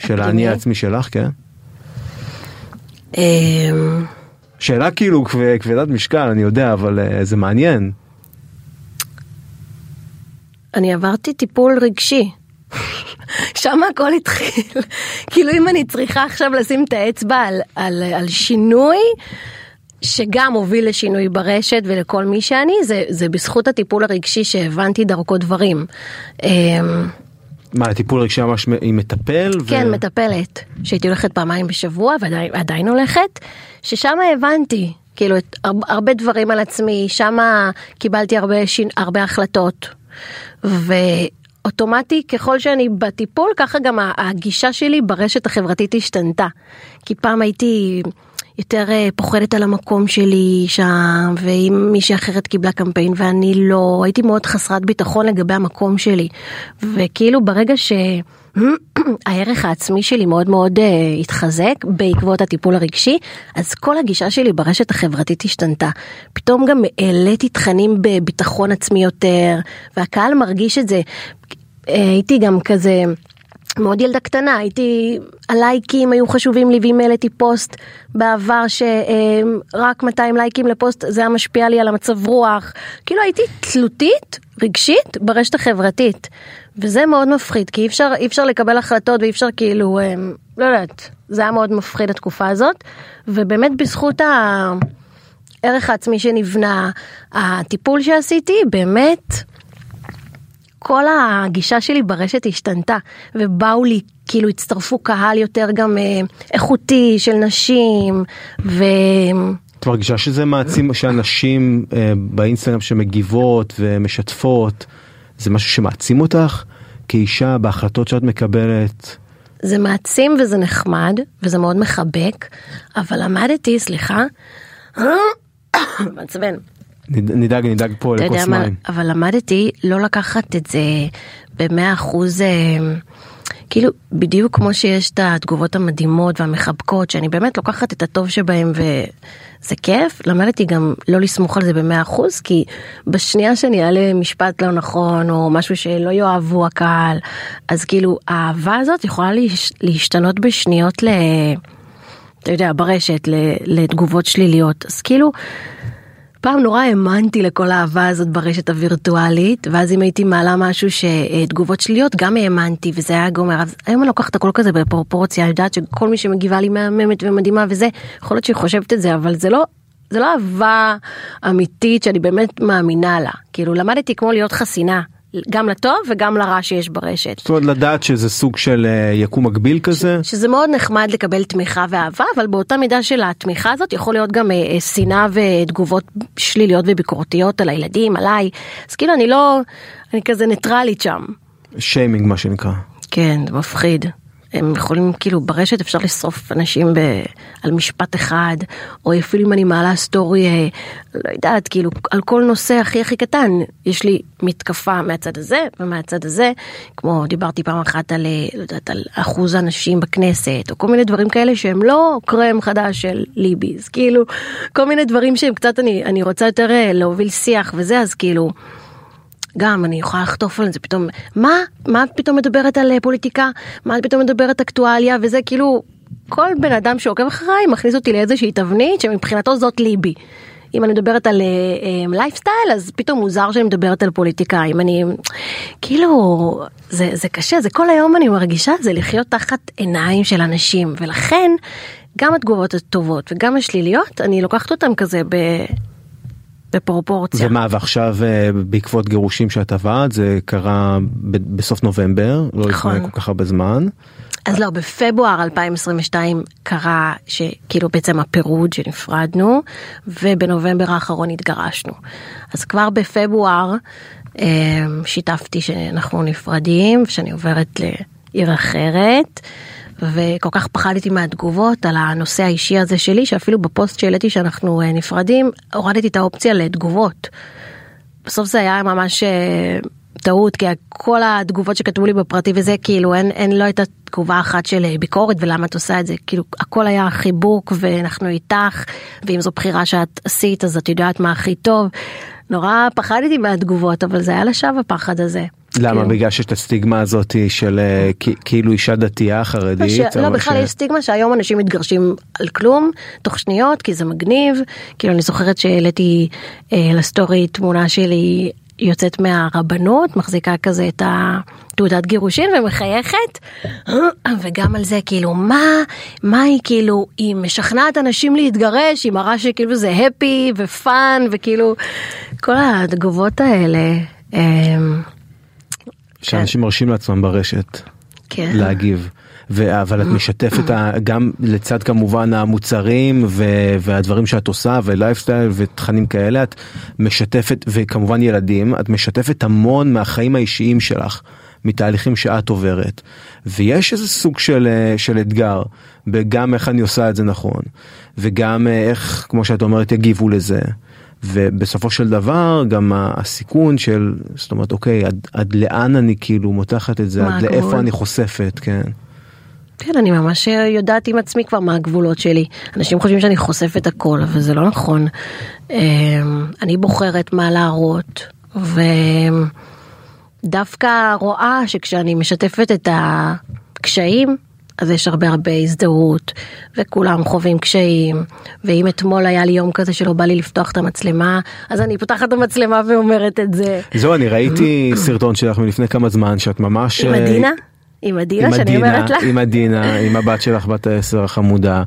של האני? העצמי שלך כן שאלה כאילו כב- כבדת משקל אני יודע אבל אה, זה מעניין אני עברתי טיפול רגשי. שם הכל התחיל. כאילו אם אני צריכה עכשיו לשים את האצבע על, על, על שינוי שגם הוביל לשינוי ברשת ולכל מי שאני, זה, זה בזכות הטיפול הרגשי שהבנתי דרכו דברים. מה טיפול רגשי ממש עם מטפל ו- כן, מטפלת, שהייתי הולכת פעמיים בשבוע ועדיין הולכת, ששם הבנתי, כאילו, את, הר- הרבה דברים על עצמי, שם קיבלתי הרבה, שין, הרבה החלטות. ואוטומטי, ככל שאני בטיפול, ככה גם הגישה שלי ברשת החברתית השתנתה. כי פעם הייתי יותר אה, פוחדת על המקום שלי שם, ואם מישהי אחרת קיבלה קמפיין ואני לא, הייתי מאוד חסרת ביטחון לגבי המקום שלי. וכאילו ברגע ש... [CLEARS THROAT] הערך העצמי שלי מאוד מאוד uh, התחזק בעקבות הטיפול הרגשי, אז כל הגישה שלי ברשת החברתית השתנתה. פתאום גם העליתי תכנים בביטחון עצמי יותר, והקהל מרגיש את זה. אה, הייתי גם כזה... מאוד ילדה קטנה, הייתי, הלייקים היו חשובים לי ואם העליתי פוסט בעבר שרק 200 לייקים לפוסט זה היה משפיע לי על המצב רוח, כאילו הייתי תלותית רגשית ברשת החברתית. וזה מאוד מפחיד כי אי אפשר, אי אפשר לקבל החלטות ואי אפשר כאילו, אה, לא יודעת, זה היה מאוד מפחיד התקופה הזאת. ובאמת בזכות הערך העצמי שנבנה, הטיפול שעשיתי באמת כל הגישה שלי ברשת השתנתה ובאו לי כאילו הצטרפו קהל יותר גם אה, איכותי של נשים ו... את מרגישה שזה מעצים שאנשים אה, באינסטגרם שמגיבות ומשתפות זה משהו שמעצים אותך? כאישה בהחלטות שאת מקבלת? זה מעצים וזה נחמד וזה מאוד מחבק אבל למדתי סליחה [COUGHS] מעצבן נדאג נדאג פה לכוס מים. אבל למדתי לא לקחת את זה במאה אחוז אה, כאילו בדיוק כמו שיש את התגובות המדהימות והמחבקות שאני באמת לוקחת את הטוב שבהם וזה כיף למדתי גם לא לסמוך על זה במאה אחוז כי בשנייה שאני אעלה משפט לא נכון או משהו שלא יאהבו הקהל אז כאילו האהבה הזאת יכולה להש- להשתנות בשניות ל... אתה יודע ברשת ל- לתגובות שליליות אז כאילו. פעם נורא האמנתי לכל האהבה הזאת ברשת הווירטואלית ואז אם הייתי מעלה משהו שתגובות שליליות גם האמנתי וזה היה גומר. אז היום אני לוקחת הכל כזה בפרופורציה אני יודעת שכל מי שמגיבה לי מהממת ומדהימה וזה יכול להיות שהיא חושבת את זה אבל זה לא זה לא אהבה אמיתית שאני באמת מאמינה לה. כאילו למדתי כמו להיות חסינה גם לטוב וגם לרע שיש ברשת. זאת אומרת לדעת שזה סוג של אה, יקום מקביל כזה שזה מאוד נחמד לקבל תמיכה ואהבה אבל באותה מידה של התמיכה הזאת יכול להיות גם אה, אה, שנאה ותגובות שליליות וביקורתיות על הילדים עליי אז כאילו אני לא אני כזה ניטרלית שם שיימינג מה שנקרא. כן זה מפחיד הם יכולים כאילו ברשת אפשר לשרוף אנשים ב, על משפט אחד, או אפילו אם אני מעלה סטורי, אה, לא יודעת, כאילו על כל נושא הכי הכי קטן, יש לי מתקפה מהצד הזה ומהצד הזה, כמו דיברתי פעם אחת על, אה, לא יודעת, על אחוז הנשים בכנסת, או כל מיני דברים כאלה שהם לא קרם חדש של ליביז, כאילו כל מיני דברים שהם קצת, אני, אני רוצה יותר אה, להוביל שיח וזה, אז כאילו... גם אני יכולה לחטוף על זה פתאום, מה? מה את פתאום מדברת על אה, פוליטיקה? מה את פתאום מדברת אקטואליה? וזה כאילו, כל בן אדם שעוקב אחריי מכניס אותי לאיזושהי תבנית שמבחינתו זאת ליבי. אם אני מדברת על לייפסטייל uh, אז פתאום מוזר שאני מדברת על פוליטיקה אם אני כאילו זה זה קשה זה כל היום אני מרגישה זה לחיות תחת עיניים של אנשים ולכן גם התגובות הטובות וגם השליליות אני לוקחת אותם כזה ב... בפרופורציה. ומה ועכשיו אה, בעקבות גירושים שאת עברת זה קרה בסוף נובמבר לא נכון. לפני כל כך הרבה זמן. אז לא בפברואר 2022 קרה שכאילו בעצם הפירוד שנפרדנו ובנובמבר האחרון התגרשנו. אז כבר בפברואר אה, שיתפתי שאנחנו נפרדים ושאני עוברת לעיר אחרת. וכל כך פחדתי מהתגובות על הנושא האישי הזה שלי, שאפילו בפוסט שהעליתי שאנחנו אה, נפרדים, הורדתי את האופציה לתגובות. בסוף זה היה ממש אה, טעות, כי כל התגובות שכתבו לי בפרטי וזה, כאילו אין, אין לא הייתה תגובה אחת של אה, ביקורת ולמה את עושה את זה, כאילו הכל היה חיבוק ואנחנו איתך, ואם זו בחירה שאת עשית אז את יודעת מה הכי טוב. נורא פחדתי מהתגובות, אבל זה היה לשווא הפחד הזה. למה? כן. בגלל שיש את הסטיגמה הזאת של אה, כאילו אישה דתייה חרדית? לא, בכלל יש סטיגמה שהיום אנשים מתגרשים על כלום, תוך שניות, כי זה מגניב. כאילו אני זוכרת שהעליתי אה, לסטורי תמונה שלי יוצאת מהרבנות, מחזיקה כזה את התעודת גירושין ומחייכת, וגם על זה כאילו מה, מה היא כאילו, היא משכנעת אנשים להתגרש, היא מראה שכאילו זה הפי ופאן וכאילו כל התגובות האלה. אמ, שאנשים מרשים לעצמם ברשת כן. להגיב. ו- אבל את משתפת גם לצד כמובן המוצרים ו- והדברים שאת עושה ולייפסטייל ותכנים כאלה את משתפת וכמובן ילדים את משתפת המון מהחיים האישיים שלך מתהליכים שאת עוברת ויש איזה סוג של, של אתגר בגם איך אני עושה את זה נכון וגם איך כמו שאת אומרת יגיבו לזה. ובסופו של דבר גם הסיכון של זאת אומרת אוקיי עד, עד לאן אני כאילו מותחת את זה עד הגבול? לאיפה אני חושפת כן. כן אני ממש יודעת עם עצמי כבר מה הגבולות שלי אנשים חושבים שאני חושפת הכל אבל זה לא נכון אמ, אני בוחרת מה להראות ודווקא רואה שכשאני משתפת את הקשיים אז יש הרבה הרבה הזדהות, וכולם חווים קשיים, ואם אתמול היה לי יום כזה שלא בא לי לפתוח את המצלמה, אז אני פותחת את המצלמה ואומרת את זה. זהו, אני ראיתי סרטון שלך מלפני כמה זמן, שאת ממש... עם עדינה? אה, עם עדינה, שאני אומרת לה? עם עדינה, עם הבת שלך בת העשר החמודה.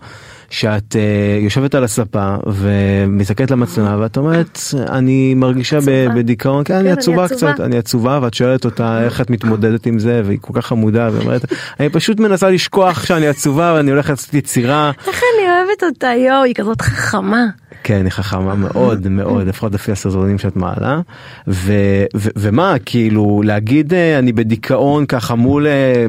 שאת uh, יושבת על הספה ומסתכלת למצלמה ואת אומרת אני מרגישה בדיכאון כן, אני כן, עצובה קצת אני עצובה ואת שואלת אותה איך את מתמודדת עם זה והיא כל כך חמודה ואומרת אני פשוט מנסה לשכוח שאני עצובה ואני הולכת לעשות יצירה. איך אני אוהבת אותה יואו היא כזאת חכמה. כן היא חכמה מאוד מאוד לפחות לפי הסרטונים שאת מעלה ו, ו, ומה כאילו להגיד אה, אני בדיכאון ככה מול אה,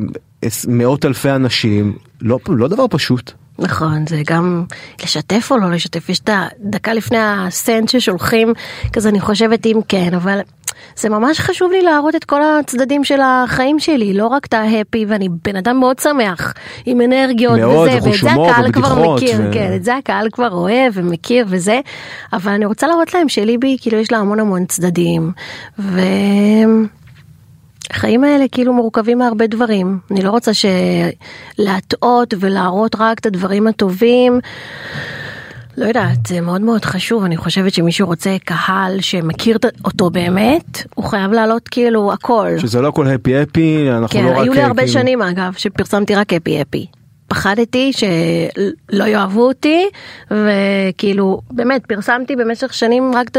מאות אלפי אנשים לא לא דבר פשוט. נכון, זה גם לשתף או לא לשתף, יש את הדקה לפני הסנט ששולחים, כזה אני חושבת אם כן, אבל זה ממש חשוב לי להראות את כל הצדדים של החיים שלי, לא רק את ההפי, ואני בן אדם מאוד שמח, עם אנרגיות מאוד, וזה, ואת זה הקהל כבר מכיר, ו... כן, את זה הקהל כבר אוהב ומכיר וזה, אבל אני רוצה להראות להם שליבי, כאילו יש לה המון המון צדדים, ו... החיים האלה כאילו מורכבים מהרבה דברים. אני לא רוצה להטעות ולהראות רק את הדברים הטובים. לא יודעת, זה מאוד מאוד חשוב, אני חושבת שמישהו רוצה קהל שמכיר אותו באמת, הוא חייב לעלות כאילו הכל. שזה לא הכל הפי הפי, אנחנו כן, לא רק... כן, היו לי הרבה כאילו... שנים אגב, שפרסמתי רק הפי הפי. פחדתי שלא יאהבו אותי, וכאילו, באמת, פרסמתי במשך שנים רק את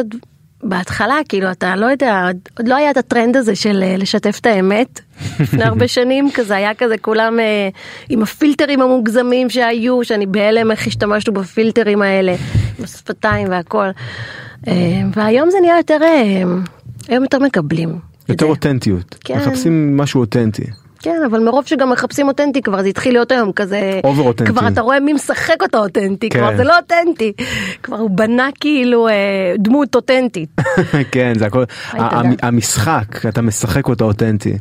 בהתחלה כאילו אתה לא יודע עוד לא היה את הטרנד הזה של אה, לשתף את האמת לפני [LAUGHS] הרבה שנים כזה היה כזה כולם אה, עם הפילטרים המוגזמים שהיו שאני בהלם איך השתמשנו בפילטרים האלה עם השפתיים והכל אה, והיום זה נהיה יותר אה, היום יותר מקבלים יותר אותנטיות כן. מחפשים משהו אותנטי. כן, אבל מרוב שגם מחפשים אותנטי כבר זה התחיל להיות היום כזה, over אותנטי. כבר אתה רואה מי משחק אותו אותנטי, כן. כבר זה לא אותנטי, כבר הוא בנה כאילו אה, דמות אותנטית. [LAUGHS] כן, זה הכל, המשחק, אתה משחק אותו אותנטי.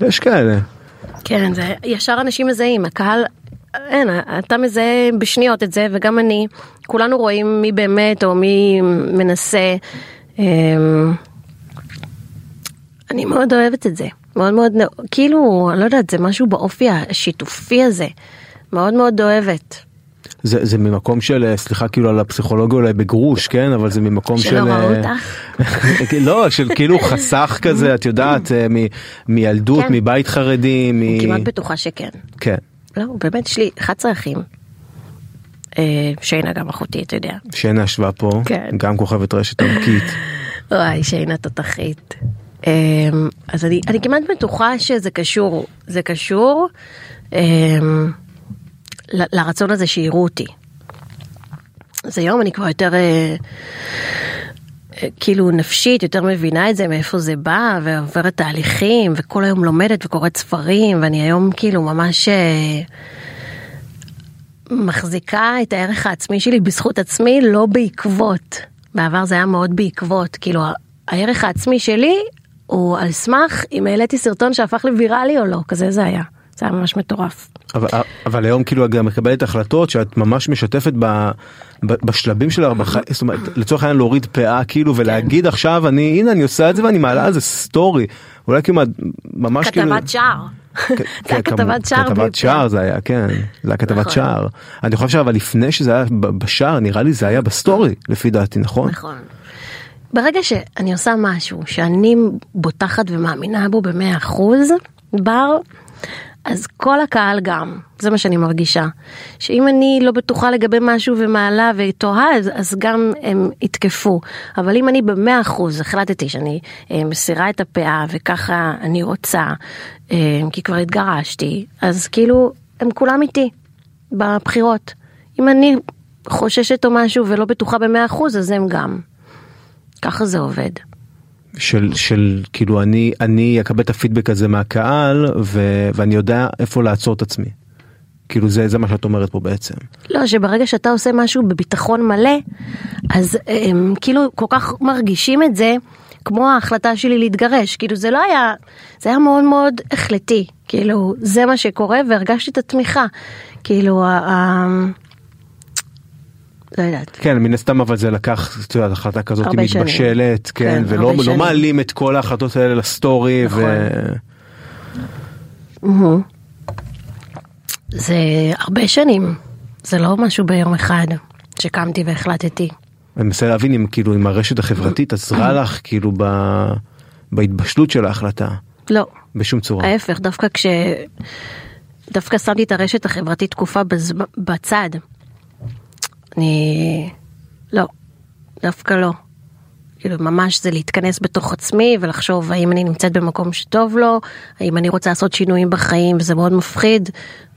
יש כאלה. כן, זה ישר אנשים מזהים, הקהל, אין, אתה מזהה בשניות את זה, וגם אני, כולנו רואים מי באמת או מי מנסה. אמ, אני מאוד אוהבת את זה, מאוד מאוד, כאילו, אני לא יודעת, זה משהו באופי השיתופי הזה, מאוד מאוד אוהבת. זה, זה ממקום של, אה, סליחה כאילו על הפסיכולוגיה אולי בגרוש, כן? אבל זה ממקום שלא של... ראו אה, אותך. [LAUGHS] לא, של כאילו חסך כזה, את יודעת, אה, מ- מילדות, כן. מבית חרדי, מ... אני כמעט בטוחה שכן. כן. לא, באמת, יש לי 11 אחים. אה, שיינה גם אחותי, אתה יודע. שנה ישבה פה, כן. גם כוכבת רשת ענקית. [LAUGHS] וואי, שיינה תותחית. אמ, אז אני, אני כמעט בטוחה שזה קשור, זה קשור אמ, לרצון הזה שיראו אותי. אז היום אני כבר יותר אה, אה, כאילו נפשית, יותר מבינה את זה, מאיפה זה בא, ועוברת תהליכים, וכל היום לומדת וקוראת ספרים, ואני היום כאילו ממש אה, מחזיקה את הערך העצמי שלי בזכות עצמי, לא בעקבות. בעבר זה היה מאוד בעקבות, כאילו הערך העצמי שלי הוא על סמך אם העליתי סרטון שהפך לוויראלי או לא, כזה זה היה. זה היה ממש מטורף. אבל, אבל היום כאילו את גם מקבלת החלטות שאת ממש משתפת ב, ב, בשלבים שלה, בח... זאת אומרת, לצורך העניין להוריד פאה כאילו ולהגיד עכשיו אני הנה אני עושה את זה ואני מעלה על זה סטורי אולי כאילו ממש כאילו כתבת שער. [LAUGHS] זה היה כן, כתבת שער. כתבת שער זה היה כן זה היה כתבת נכון. שער אני חושב אבל לפני שזה היה בשער נראה לי זה היה בסטורי לפי דעתי נכון נכון. ברגע שאני עושה משהו שאני בוטחת ומאמינה בו במאה אחוז, בר, אז כל הקהל גם, זה מה שאני מרגישה. שאם אני לא בטוחה לגבי משהו ומעלה ותוהה, אז, אז גם הם יתקפו. אבל אם אני במאה אחוז החלטתי שאני אה, מסירה את הפאה וככה אני רוצה, אה, כי כבר התגרשתי, אז כאילו הם כולם איתי בבחירות. אם אני חוששת או משהו ולא בטוחה במאה אחוז, אז הם גם. ככה זה עובד. של של כאילו אני אני אקבל את הפידבק הזה מהקהל ו, ואני יודע איפה לעצור את עצמי. כאילו זה זה מה שאת אומרת פה בעצם. לא, שברגע שאתה עושה משהו בביטחון מלא, אז הם כאילו כל כך מרגישים את זה, כמו ההחלטה שלי להתגרש. כאילו זה לא היה, זה היה מאוד מאוד החלטי. כאילו, זה מה שקורה והרגשתי את התמיכה. כאילו, ה... לא יודעת. כן מן הסתם אבל זה לקח את יודעת, החלטה כזאת שנים. מתבשלת כן, כן, ולא לא. מעלים את כל ההחלטות האלה לסטורי נכון. ו... זה הרבה שנים. זה לא משהו ביום אחד שקמתי והחלטתי. אני מנסה להבין אם כאילו אם הרשת החברתית עזרה לך כאילו ב... בהתבשלות של ההחלטה לא. בשום צורה. ההפך, דווקא כש... דווקא שמתי את הרשת החברתית תקופה בז... בצד. אני... לא, דווקא לא. כאילו ממש זה להתכנס בתוך עצמי ולחשוב האם אני נמצאת במקום שטוב לו, האם אני רוצה לעשות שינויים בחיים וזה מאוד מפחיד,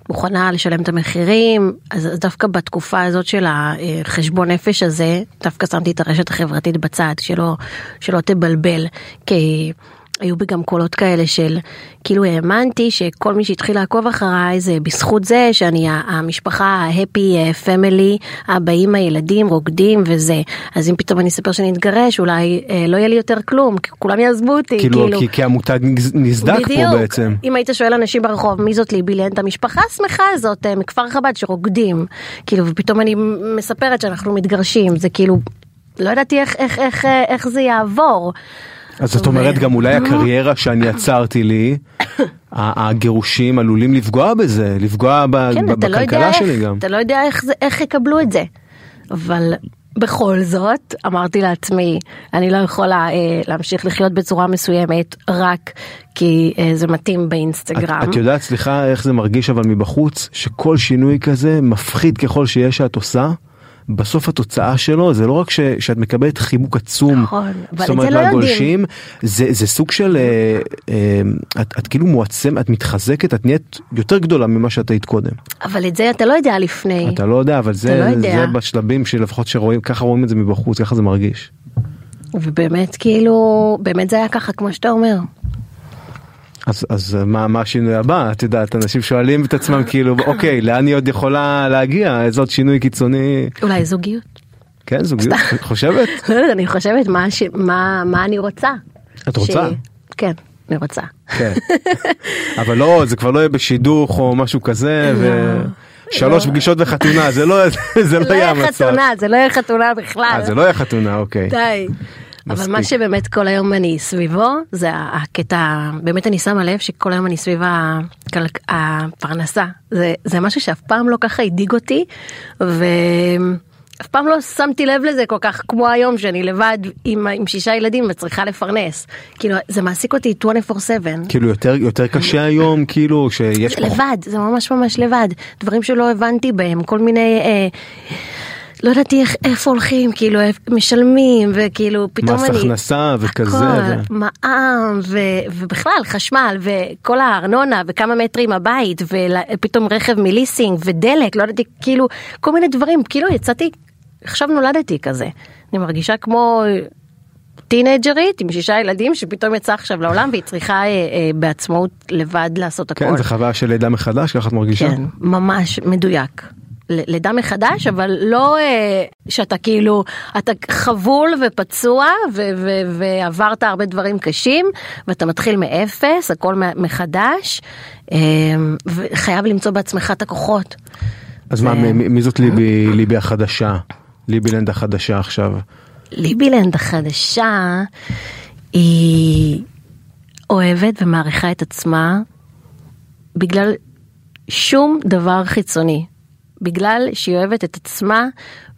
מוכנה לשלם את המחירים, אז דווקא בתקופה הזאת של החשבון נפש הזה, דווקא שמתי את הרשת החברתית בצד, שלא, שלא תבלבל, כי היו בי גם קולות כאלה של כאילו האמנתי שכל מי שהתחיל לעקוב אחריי זה בזכות זה שאני המשפחה ההפי פמילי, אבא אמא ילדים רוקדים וזה אז אם פתאום אני אספר שאני אתגרש אולי אה, לא יהיה לי יותר כלום כי כולם יעזבו אותי כאילו כי, כי המותג נסדק בדיוק. פה בעצם. אם היית שואל אנשים ברחוב מי זאת ליבי את המשפחה השמחה הזאת אה, מכפר חב"ד שרוקדים כאילו ופתאום אני מספרת שאנחנו מתגרשים זה כאילו לא ידעתי איך איך איך אה, איך זה יעבור. אז זאת אומרת גם אולי הקריירה שאני [COUGHS] עצרתי לי, הגירושים עלולים לפגוע בזה, לפגוע כן, לא בכלכלה שלי גם. אתה לא יודע איך, יקבלו את זה. אבל בכל זאת, אמרתי לעצמי, אני לא יכולה אה, להמשיך לחיות בצורה מסוימת רק כי אה, זה מתאים באינסטגרם. את, את יודעת סליחה איך זה מרגיש אבל מבחוץ שכל שינוי כזה מפחיד ככל שיהיה שאת עושה. בסוף התוצאה שלו זה לא רק ש, שאת מקבלת חיבוק עצום, נכון, זאת את אומרת זה לא. מהגולשים, זה, זה סוג של, אה, אה, את, את כאילו מועצם, את מתחזקת, את נהיית יותר גדולה ממה שאת היית קודם. אבל את זה אתה לא יודע לפני. אתה לא יודע אבל זה, לא יודע. זה בשלבים שלפחות שרואים ככה רואים את זה מבחוץ ככה זה מרגיש. ובאמת כאילו, באמת זה היה ככה כמו שאתה אומר. אז, אז מה, מה השינוי הבא? את יודעת, אנשים שואלים את עצמם כאילו, אוקיי, [COUGHS] לאן היא עוד יכולה להגיע? איזה עוד שינוי קיצוני? אולי זוגיות. כן, זוגיות, את חושבת? [LAUGHS] לא יודעת, אני חושבת מה, ש... מה, מה אני רוצה. את רוצה? כן, אני רוצה. כן. [LAUGHS] אבל לא, זה כבר לא יהיה בשידוך או משהו כזה, ושלוש לא. פגישות וחתונה, זה לא, [LAUGHS] זה לא יהיה המצב. חתונה, זה לא יהיה חתונה בכלל. אה, זה לא יהיה חתונה, אוקיי. די. אבל מה שבאמת כל היום אני סביבו זה הקטע באמת אני שמה לב שכל היום אני סביב הפרנסה זה זה משהו שאף פעם לא ככה הדאיג אותי ואף פעם לא שמתי לב לזה כל כך כמו היום שאני לבד עם, עם שישה ילדים וצריכה לפרנס כאילו זה מעסיק אותי 24/7. כאילו יותר יותר קשה היום כאילו שיש לבד זה ממש ממש לבד דברים שלא הבנתי בהם כל מיני. אה, לא ידעתי איך, איפה הולכים, כאילו משלמים, וכאילו פתאום מס אני... הכנסה וכזה. הכל, ו- מע"מ, ו, ובכלל חשמל, וכל הארנונה, וכמה מטרים הבית, ופתאום רכב מליסינג, ודלק, לא ידעתי, כאילו, כל מיני דברים, כאילו יצאתי, עכשיו נולדתי כזה. אני מרגישה כמו טינג'רית עם שישה ילדים שפתאום יצאה עכשיו לעולם והיא צריכה אה, אה, בעצמאות לבד לעשות הכל. כן, זה חוויה של לידה מחדש, ככה את מרגישה? כן, ממש מדויק. לידה מחדש אבל לא אה, שאתה כאילו אתה חבול ופצוע ו- ו- ועברת הרבה דברים קשים ואתה מתחיל מאפס הכל מחדש אה, וחייב למצוא בעצמך את הכוחות. אז מה, מי מי זאת ליבי ליבי החדשה? ליבילנד החדשה עכשיו. ליבילנד החדשה היא אוהבת ומעריכה את עצמה בגלל שום דבר חיצוני. בגלל שהיא אוהבת את עצמה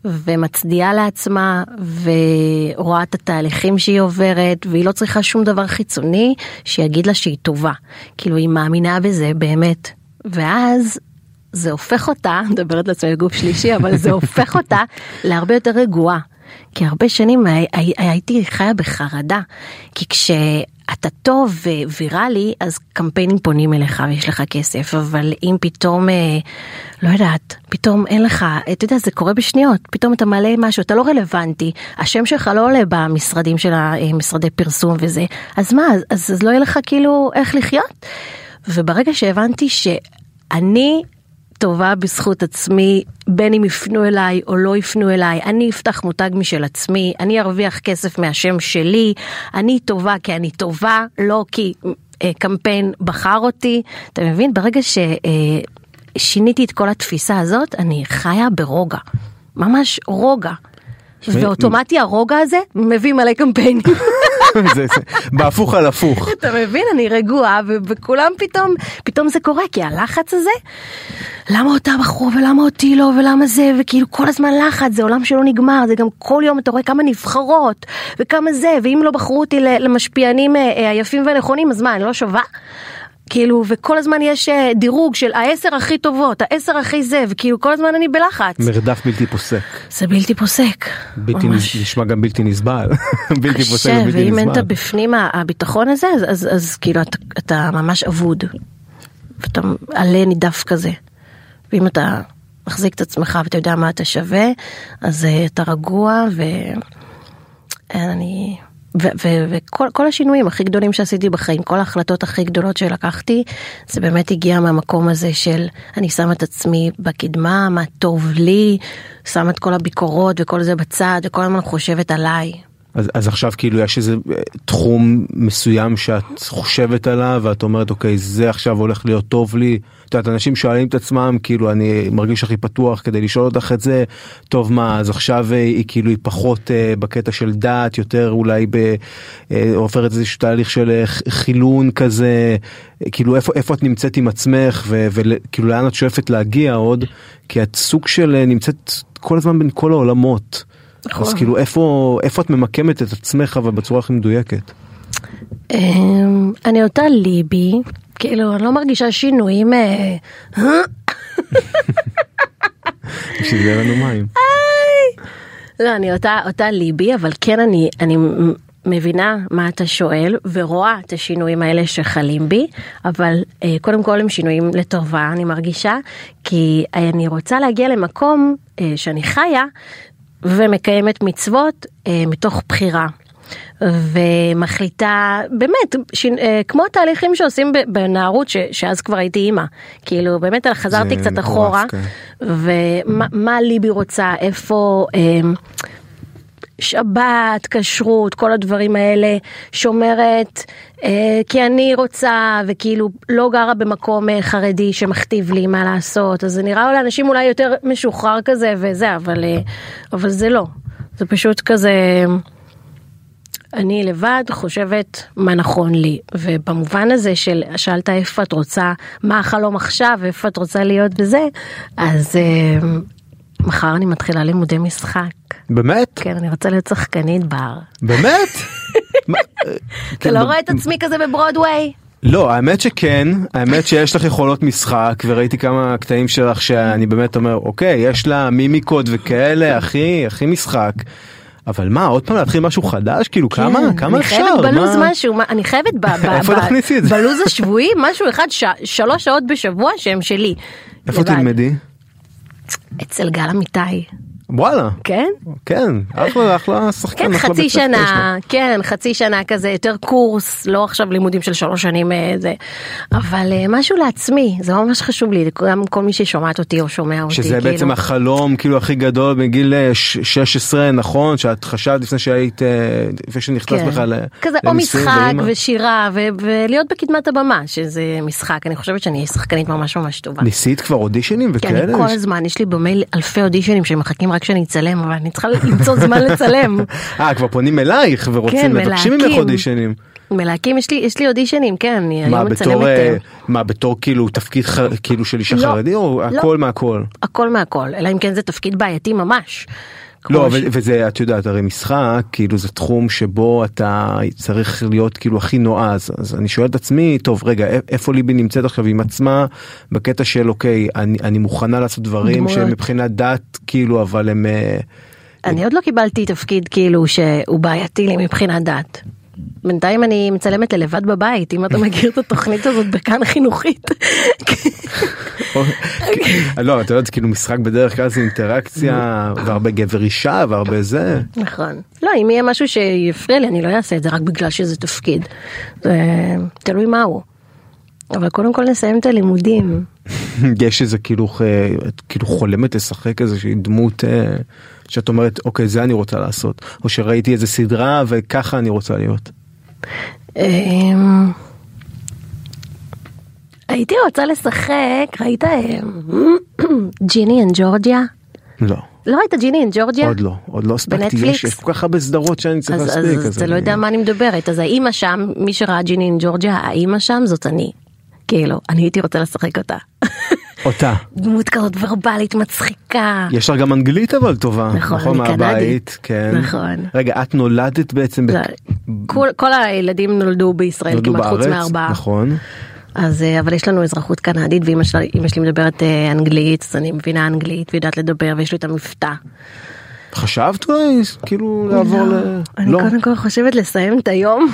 ומצדיעה לעצמה ורואה את התהליכים שהיא עוברת והיא לא צריכה שום דבר חיצוני שיגיד לה שהיא טובה. כאילו היא מאמינה בזה באמת. ואז זה הופך אותה, [LAUGHS] מדברת לעצמי בגוף שלישי, אבל זה הופך אותה להרבה יותר רגועה. כי הרבה שנים הי, הי, הייתי חיה בחרדה. כי כשאתה טוב וויראלי, אז קמפיינים פונים אליך ויש לך כסף, אבל אם פתאום, אה, לא יודעת, פתאום אין לך, אתה יודע, זה קורה בשניות, פתאום אתה מעלה משהו, אתה לא רלוונטי, השם שלך לא עולה במשרדים של המשרדי פרסום וזה, אז מה, אז, אז לא יהיה לך כאילו איך לחיות? וברגע שהבנתי שאני טובה בזכות עצמי, בין אם יפנו אליי או לא יפנו אליי, אני אפתח מותג משל עצמי, אני ארוויח כסף מהשם שלי, אני טובה כי אני טובה, לא כי אה, קמפיין בחר אותי, אתה מבין? ברגע ששיניתי את כל התפיסה הזאת, אני חיה ברוגע, ממש רוגע. ואוטומטי הרוגע הזה מביא מלא קמפיינים. [LAUGHS] [LAUGHS] זה, זה, בהפוך על הפוך. אתה מבין? אני רגועה, וכולם פתאום, פתאום זה קורה, כי הלחץ הזה, למה אותה בחרו ולמה אותי לא ולמה זה, וכאילו כל הזמן לחץ, זה עולם שלא נגמר, זה גם כל יום אתה רואה כמה נבחרות, וכמה זה, ואם לא בחרו אותי למשפיענים אה, אה, היפים והנכונים, אז מה, אני לא שווה? כאילו, וכל הזמן יש אה, דירוג של העשר הכי טובות, העשר הכי זה, וכאילו כל הזמן אני בלחץ. מרדף בלתי פוסק. זה בלתי פוסק. בלתי ממש. נש- נשמע גם בלתי נסבל. [LAUGHS] בלתי פוסק קשה, ובלתי ואם אין את נסבל. הבפנים הביטחון הזה, אז, אז, אז כאילו אתה, אתה ממש אבוד. ואתה עלה נידף כזה. ואם אתה מחזיק את עצמך ואתה יודע מה אתה שווה, אז uh, אתה רגוע ואני... וכל כל השינויים הכי גדולים שעשיתי בחיים, כל ההחלטות הכי גדולות שלקחתי, זה באמת הגיע מהמקום הזה של אני שמה את עצמי בקדמה, מה טוב לי, שמה את כל הביקורות וכל זה בצד, וכל הזמן חושבת עליי, אז, אז עכשיו כאילו יש איזה אה, תחום מסוים שאת חושבת עליו ואת אומרת אוקיי זה עכשיו הולך להיות טוב לי. את יודעת אנשים שואלים את עצמם כאילו אני מרגיש הכי פתוח כדי לשאול אותך את זה טוב מה אז עכשיו אה, היא כאילו היא פחות אה, בקטע של דת יותר אולי ב, אה, עוברת איזשהו תהליך של אה, חילון כזה כאילו איפה איפה את נמצאת עם עצמך וכאילו לאן את שואפת להגיע עוד כי את סוג של נמצאת כל הזמן בין כל העולמות. נכון. אז כאילו איפה איפה את ממקמת את עצמך אבל בצורה הכי מדויקת. אמ, אני אותה ליבי, כאילו אני לא מרגישה שינויים, אה, [LAUGHS] זה אין לנו מים. לא אני אותה אותה ליבי, אבל כן אני אני מבינה מה אתה שואל ורואה את השינויים האלה שחלים בי, אבל אה, קודם כל הם שינויים לטובה אני מרגישה, כי אני רוצה להגיע למקום אה, שאני חיה ומקיימת מצוות אה, מתוך בחירה. ומחליטה באמת ש... אה, כמו התהליכים שעושים בנערות ש... שאז כבר הייתי אימא כאילו באמת חזרתי קצת אחורה כן. ומה מה ליבי רוצה איפה. אה, שבת, כשרות, כל הדברים האלה, שומרת, אה, כי אני רוצה, וכאילו לא גרה במקום אה, חרדי שמכתיב לי מה לעשות, אז זה נראה לאנשים אולי יותר משוחרר כזה וזה, אבל, אה, אבל זה לא. זה פשוט כזה, אני לבד חושבת מה נכון לי, ובמובן הזה של שאלת איפה את רוצה, מה החלום עכשיו, איפה את רוצה להיות בזה, אז אה, מחר אני מתחילה לימודי משחק. באמת? כן, אני רוצה להיות שחקנית בר. באמת? [LAUGHS] אתה כן, לא רואה את עצמי כזה בברודוויי? לא, האמת שכן, האמת שיש לך יכולות משחק וראיתי כמה קטעים שלך שאני באמת אומר, אוקיי, יש לה מימיקות וכאלה, הכי, הכי משחק. אבל מה, עוד פעם להתחיל משהו חדש? כאילו, כמה, כן, כמה אני אפשר? חייבת בלוז מה? משהו, מה- אני חייבת ב- ב- איפה תכניסי את זה? בלוז השבועי משהו אחד, ש- שלוש שעות בשבוע שהם שלי. איפה. תלמדי? אצל גל אמיתי, וואלה, כן? כן, אחלה, אחלה שחקן, כן, אחלה חצי שנה, כן, חצי שנה כזה, יותר קורס, לא עכשיו לימודים של שלוש שנים אה, זה, אבל אה, משהו לעצמי, זה ממש חשוב לי, גם כל מי ששומעת אותי או שומע אותי, שזה כאילו. בעצם החלום כאילו הכי גדול בגיל אה, ש- 16 נכון שאת חשבת לפני שהיית אה, לפני שנכנסת כן. בכלל כזה או משחק. ושירה ו- ולהיות בקדמת הבמה שזה משחק אני חושבת שאני שחקנית ממש ממש טובה. ניסית כבר אודישנים אני וכאלה? כל הזמן יש לי במייל אלפי אודישנים שמחכים רק שאני אצלם אבל אני צריכה למצוא זמן לצלם. אה כבר פונים אלייך ורוצים כן, מבקשים ממך. אודישנים. מלהקים יש לי יש לי אודישנים כן אני מה היום מצלמת אה, אה, מה בתור כאילו תפקיד ח- כאילו של אישה לא, חרדי או לא. הכל מהכל? הכל מהכל אלא אם כן זה תפקיד בעייתי ממש. לא, ש- וזה את יודעת הרי משחק כאילו זה תחום שבו אתה צריך להיות כאילו הכי נועז אז אני שואל את עצמי טוב רגע איפה ליבי נמצאת עכשיו עם עצמה בקטע של אוקיי אני, אני מוכנה לעשות דברים דמויות. שהם מבחינת דת כאילו אבל הם אה, אני עוד לא קיבלתי תפקיד כאילו שהוא בעייתי לי מבחינת דת. בינתיים אני מצלמת ללבד בבית אם אתה [LAUGHS] מכיר את התוכנית הזאת בכאן חינוכית. לא את יודעת כאילו משחק בדרך כלל זה אינטראקציה [LAUGHS] והרבה גבר אישה והרבה זה נכון. לא, אם יהיה משהו שיפריע לי, אני לא אעשה את זה רק בגלל שזה תפקיד. תלוי מהו. אבל קודם כל נסיים את הלימודים. [LAUGHS] יש איזה כאילו אה, את כאילו חולמת לשחק איזושהי דמות אה, שאת אומרת אוקיי זה אני רוצה לעשות או שראיתי איזה סדרה וככה אני רוצה להיות. אמ, הייתי רוצה לשחק, ראית אמ, Ginny and Georgia? לא. לא ראית Ginny and Georgia? עוד לא, עוד לא הספקתי? יש, יש כל כך הרבה סדרות שאני צריך אז, להספיק. אז אתה לא יודע מה אני מדברת, אז האימא שם, מי שראה Ginny and Georgia, האימא שם זאת אני. כאילו, אני הייתי רוצה לשחק אותה. אותה. דמות כזאת ורבלית מצחיקה. יש לך גם אנגלית אבל טובה, נכון, נכון, אני מהבית, קנדית. כן. נכון. רגע, את נולדת בעצם, לא, כל, כל הילדים נולדו בישראל נולדו כמעט חוץ בארץ, מארבעה. נכון. אז אה, אבל יש לנו אזרחות קנדית ואמא שלי, אמא שלי מדברת אה, אנגלית אז אני מבינה אנגלית ויודעת לדבר ויש לי את המבטא. חשבת אולי כאילו לעבור ל... אני לא. קודם כל חושבת לסיים את היום,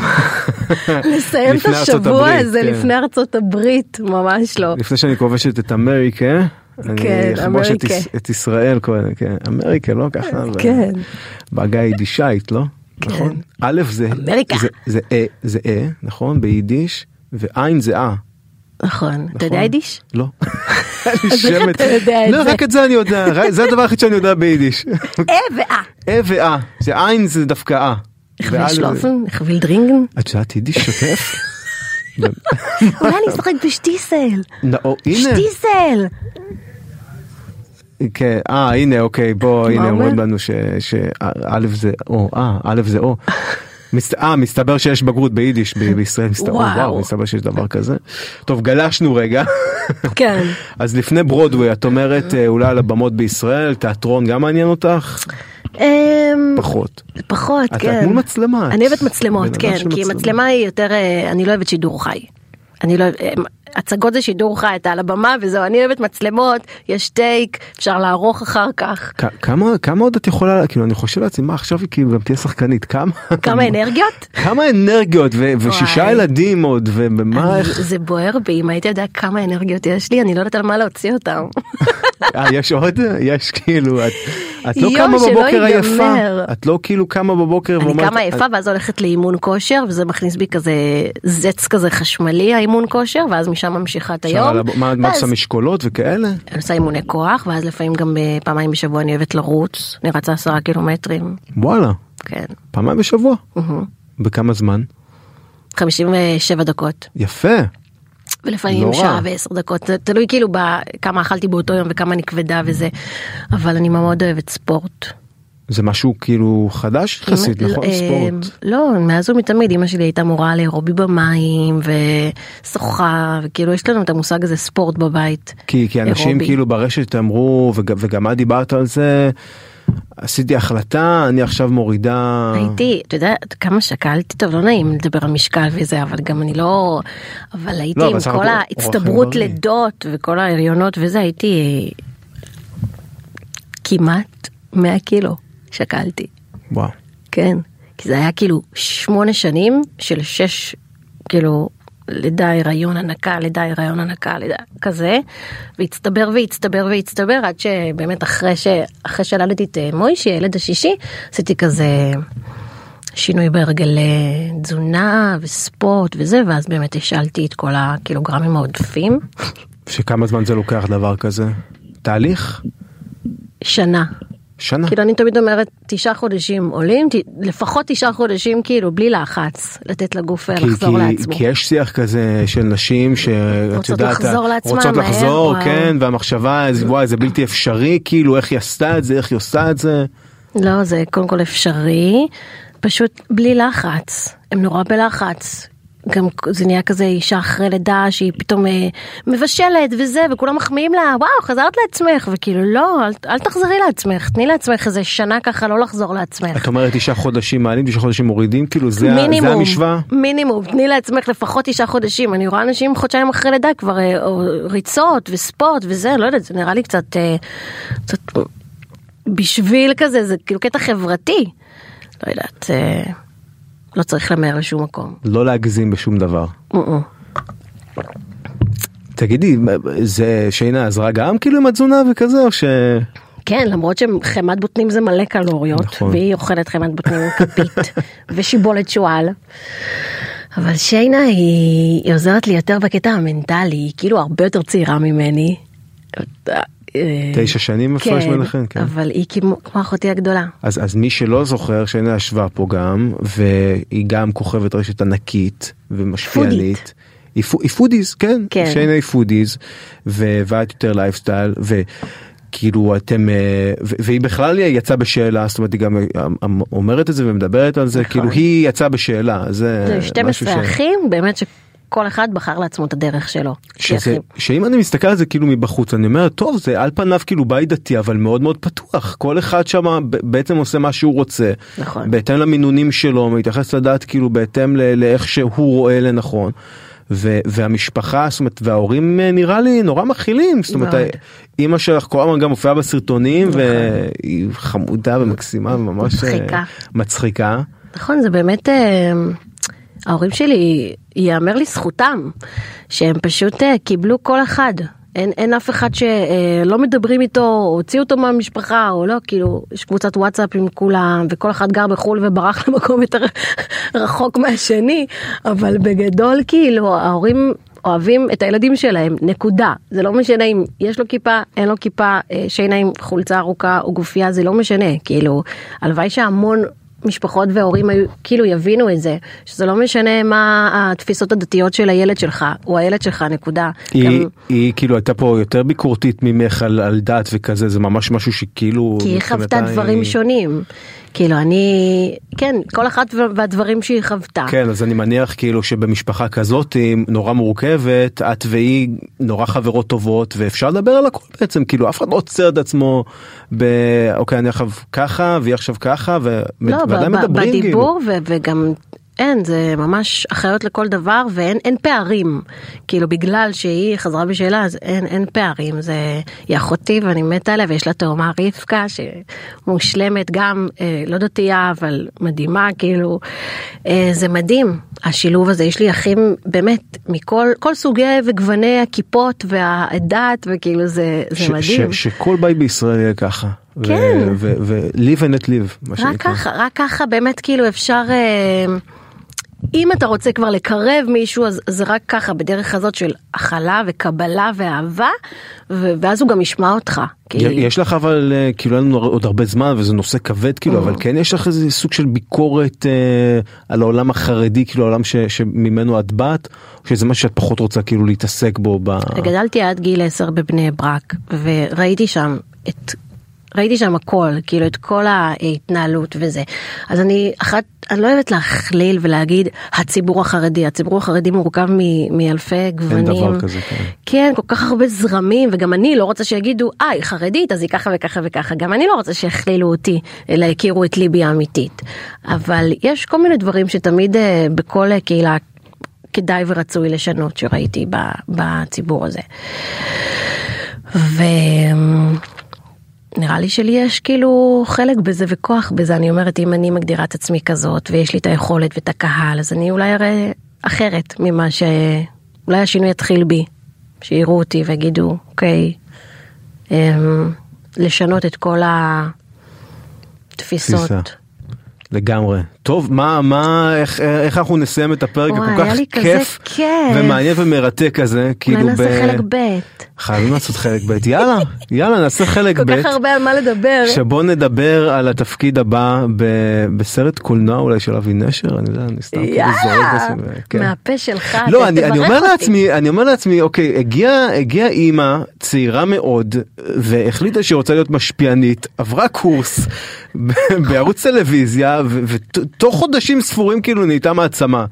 [LAUGHS] לסיים את השבוע הזה כן. לפני ארצות הברית, ממש לא. לפני שאני כובשת את אמריקה, אני כן, אכבוש את, ישראל כן, אמריקה לא ככה, כן. בעגה היידישאית לא? נכון? א' זה אה, נכון? ביידיש, ועין זה אה. נכון, אתה יודע נכון. יידיש? לא. [LAUGHS] יודע את לא, זה? רק את זה אני יודע, זה הדבר היחיד שאני יודע ביידיש. אה ואה. אה ואה, זה עין זה דווקא אה. איך וויל שלאָפן, איך וויל טרינקען. את יודעת יידיש שוטף? [LAUGHS] אולי אני אשחק בשטיסל. שטיסל. כן, אה הנה אוקיי בוא הנה אומר? אומרים לנו שא' זה או, אה א' זה או. אה מסתבר שיש בגרות ביידיש בישראל, מסתבר, וואו. מסתבר שיש דבר כזה. טוב גלשנו רגע. כן. [LAUGHS] אז לפני ברודווי את אומרת אה, אולי על הבמות בישראל, תיאטרון גם מעניין אותך? אמ, פחות. פחות, כן. את מול מצלמה, אני אוהבת מצלמות, כן, כי מצלמה. היא יותר, אה, אני לא אוהבת שידור חי. אני לא, אה, הצגות זה שידור חי, אתה על הבמה וזהו, אני אוהבת מצלמות, יש טייק, אפשר לערוך אחר כך. כמה כמה עוד את יכולה כאילו אני חושב לעצמי מה עכשיו היא כאילו גם תהיה שחקנית כמה כמה [LAUGHS] אנרגיות? כמה אנרגיות ושישה. ילדים עוד ומה איך זה בוער בי, אם הייתי יודע כמה אנרגיות יש לי, אני לא יודעת על מה להוציא אותם. אה, יש עוד יש כאילו את, את לא קמה בבוקר עייפה. את לא כאילו קמה בבוקר אני קמה עייפה ואז הולכת לאימון כושר וזה מכניס בי כזה זץ כזה חשמלי האימון כושר ואז משם ממשיכה את היום. מה את עושה משקולות וכאלה? אני עושה אימוני כוח ואז לפעמים גם אה, פעמיים בשבוע אני אוהבת לרוץ אני רצה עשרה קילומטרים וואלה, כן פעמיים בשבוע. בכמה זמן? 57 דקות יפה. ולפעמים לא. שעה ועשר דקות תלוי כאילו בכמה אכלתי באותו יום וכמה אני כבדה וזה אבל אני מאוד אוהבת ספורט. זה משהו כאילו חדש יחסית, נכון? אה, ספורט. לא, מאז ומתמיד אמא שלי הייתה מורה לאירובי במים ושוחה וכאילו יש לנו את המושג הזה ספורט בבית. כי, כי אנשים אירובי. כאילו ברשת אמרו, וג, וגם את דיברת על זה, עשיתי החלטה, אני עכשיו מורידה... הייתי, אתה יודע כמה שקלתי, טוב לא נעים לדבר על משקל וזה, אבל גם אני לא, אבל הייתי לא, אבל עם סך כל ההצטברות בריא. לידות וכל ההריונות וזה, הייתי כמעט 100 קילו שקלתי, וואו. כן, כי זה היה כאילו שמונה שנים של שש, כאילו לידה הריון הנקה, לידה הריון הנקה, לידה כזה, והצטבר והצטבר והצטבר עד שבאמת אחרי ש... אחרי שילדתי את אה, מוישי, הילד השישי, עשיתי כזה שינוי בהרגלי תזונה וספורט וזה, ואז באמת השלתי את כל הקילוגרמים העודפים. שכמה זמן זה לוקח דבר כזה? תהליך? שנה. שנה. כאילו אני תמיד אומרת תשעה חודשים עולים, ת- לפחות תשעה חודשים כאילו בלי לחץ, לתת לגוף אה, כי, לחזור כי, לעצמו. כי יש שיח כזה של נשים שאת יודעת, לחזור לעצמן רוצות מהר, לחזור, וואו. כן, והמחשבה, וואי, זה בלתי אפשרי, כאילו, איך היא עשתה את זה, איך היא עושה את זה. לא, זה קודם כל אפשרי, פשוט בלי לחץ, הם נורא בלחץ. גם זה נהיה כזה אישה אחרי לידה שהיא פתאום אה, מבשלת וזה וכולם מחמיאים לה וואו חזרת לעצמך. וכאילו לא אל, אל תחזרי לעצמך תני לעצמך איזה שנה ככה לא לחזור לעצמך. את אומרת תשעה חודשים מעלים, תשעה חודשים מורידים, כאילו, זה, ה- זה מינימום, המשוואה? מינימום, תני לעצמך לפחות תשעה חודשים, אני רואה אנשים חודשיים אחרי לידה כבר אה, או ריצות וספורט וזה, לא יודעת, זה נראה לי קצת, אה, קצת בשביל כזה, זה כאילו קטע חברתי, לא יודעת, אה, לא צריך למהר לשום מקום. לא להגזים בשום דבר. אה-אה. תגידי, זה שינה עזרה גם כאילו עם התזונה וכזה, או ש... כן, למרות שחמת בוטנים זה מלא קלוריות, נכון. והיא אוכלת חמת בוטנים עם כפית [LAUGHS] ושיבולת שועל. אבל שיינה היא, היא עוזרת לי יותר בקטע המנטלי, היא כאילו הרבה יותר צעירה ממני. אה, תשע שנים הפרש ביניכם, כן. אבל היא כמו, כמו אחותי הגדולה. אז, אז מי שלא זוכר, שיינה ישבה פה גם, והיא גם כוכבת רשת ענקית ומשפיענית. foodie. היא פו- היא foodies, כן, כן. שיינה היא foodies, ו- ואת יותר לייפסטייל, וכאילו אתם, אה, ו- והיא בכלל יצאה בשאלה, זאת אומרת היא גם אה, אומרת את זה ומדברת על זה, נכון. כאילו היא יצאה בשאלה, זה זה משהו 12 ש- אחים, באמת שכל אחד בחר לעצמו את הדרך שלו. שזה. שאם אני מסתכל על זה כאילו מבחוץ אני אומר טוב זה על פניו כאילו בית דתי אבל מאוד מאוד פתוח כל אחד שם בעצם עושה מה שהוא רוצה נכון. בהתאם למינונים שלו מתייחס לדת כאילו בהתאם ל- לאיך שהוא רואה לנכון. ו- והמשפחה זאת אומרת וההורים אה, נראה לי נורא מכילים זאת אומרת. אימא שלך כל הזמן גם מופיעה בסרטונים והיא חמודה ומקסימה וממש אה, מצחיקה. מצחיקה. נכון, זה באמת, אה, ההורים שלי, ייאמר לזכותם, שהם פשוט אה, קיבלו כל אחד. אין, אין אף אחד שלא מדברים איתו, או הוציאו אותו מהמשפחה, או לא, כאילו, יש קבוצת וואטסאפ עם כולם, וכל אחד גר בחו"ל וברח [LAUGHS] למקום יותר רחוק מהשני, אבל בגדול, כאילו, ההורים אוהבים את הילדים שלהם, נקודה. זה לא משנה אם יש לו כיפה, אין לו כיפה, אה, שיינה עם חולצה ארוכה או גופייה, זה לא משנה. כאילו, הלוואי שהמון משפחות והורים היו, כאילו יבינו את זה, שזה לא משנה מה התפיסות הדתיות של הילד שלך, הוא הילד שלך, נקודה. היא, גם- היא כאילו הייתה פה יותר ביקורתית ממך על, על דת וכזה זה ממש משהו שכאילו כי היא חוותה דברים היא- שונים. כאילו אני, כן, כל אחת והדברים שהיא חוותה. כן אז אני מניח כאילו שבמשפחה כזאת נורא מורכבת את והיא נורא חברות טובות ואפשר לדבר על הכל בעצם כאילו אף אחד לא עוצר את עצמו ב... אוקיי אני עכשיו ככה והיא עכשיו ככה ו... לא, ועדיין מדברים כאילו. בדיבור וגם אין, זה ממש אחריות לכל דבר ואין אין פערים. כאילו בגלל שהיא חזרה בשאלה אז אין, אין פערים. זה, היא אחותי ואני מתה עליה ויש לה תאומה רבקה שמושלמת גם, אה, לא דתייה אבל מדהימה כאילו. אה, זה מדהים. השילוב הזה, יש לי אחים באמת מכל כל סוגי וגווני הכיפות והדת וכאילו זה, זה ש- מדהים. ש- שכל בית בישראל יהיה ככה. ו- כן. ו- ו- live and let live, מה רק שנקרא. ככה, רק ככה באמת כאילו אפשר, אה, אם אתה רוצה כבר לקרב מישהו אז זה רק ככה בדרך הזאת של הכלה וקבלה ואהבה ו- ואז הוא גם ישמע אותך. כי- יש לך אבל אה, כאילו אין לנו עוד הרבה זמן וזה נושא כבד כאילו אבל כן יש לך איזה סוג של ביקורת אה, על העולם החרדי כאילו העולם ש- שממנו את באת שזה משהו שאת פחות רוצה כאילו להתעסק בו. ב... גדלתי עד גיל 10 בבני ברק וראיתי שם את ראיתי שם הכל כאילו את כל ההתנהלות וזה אז אני אחת אני לא אוהבת להכליל ולהגיד הציבור החרדי הציבור החרדי מורכב מ, מאלפי גוונים דבר כזה, כן. כן כל כך הרבה זרמים וגם אני לא רוצה שיגידו אה היא חרדית אז היא ככה וככה וככה גם אני לא רוצה שיכלילו אותי אלא יכירו את ליבי האמיתית אבל יש כל מיני דברים שתמיד אה, בכל קהילה כדאי ורצוי לשנות שראיתי בציבור הזה. ונראה לי שלי יש כאילו חלק בזה וכוח בזה אני אומרת אם אני מגדירה את עצמי כזאת ויש לי את היכולת ואת הקהל אז אני אולי אראה אחרת ממה שאולי השינוי יתחיל בי שיראו אותי ויגידו אוקיי אמ, לשנות את כל התפיסות. תפיסה. לגמרי. טוב, מה, מה, איך, איך אנחנו נסיים את הפרק הכל כך כיף כיף. ומעניין ומרתק אולי כאילו נעשה חלק ב'. חייבים לעשות חלק ב', יאללה, יאללה נעשה חלק כל ב', כך הרבה על מה לדבר. שבוא נדבר על התפקיד הבא ב- בסרט קולנוע אולי של אבי נשר, אני יודע, אני סתם כאילו זורק כן. מהפה שלך, לא, אני, אני אומר אותי. לעצמי, אני אומר לעצמי, אוקיי, הגיעה הגיע אימא צעירה מאוד והחליטה שהיא רוצה להיות משפיענית, עברה קורס ב- בערוץ טלוויזיה ותוך חודשים ספורים כאילו נהייתה מעצמה.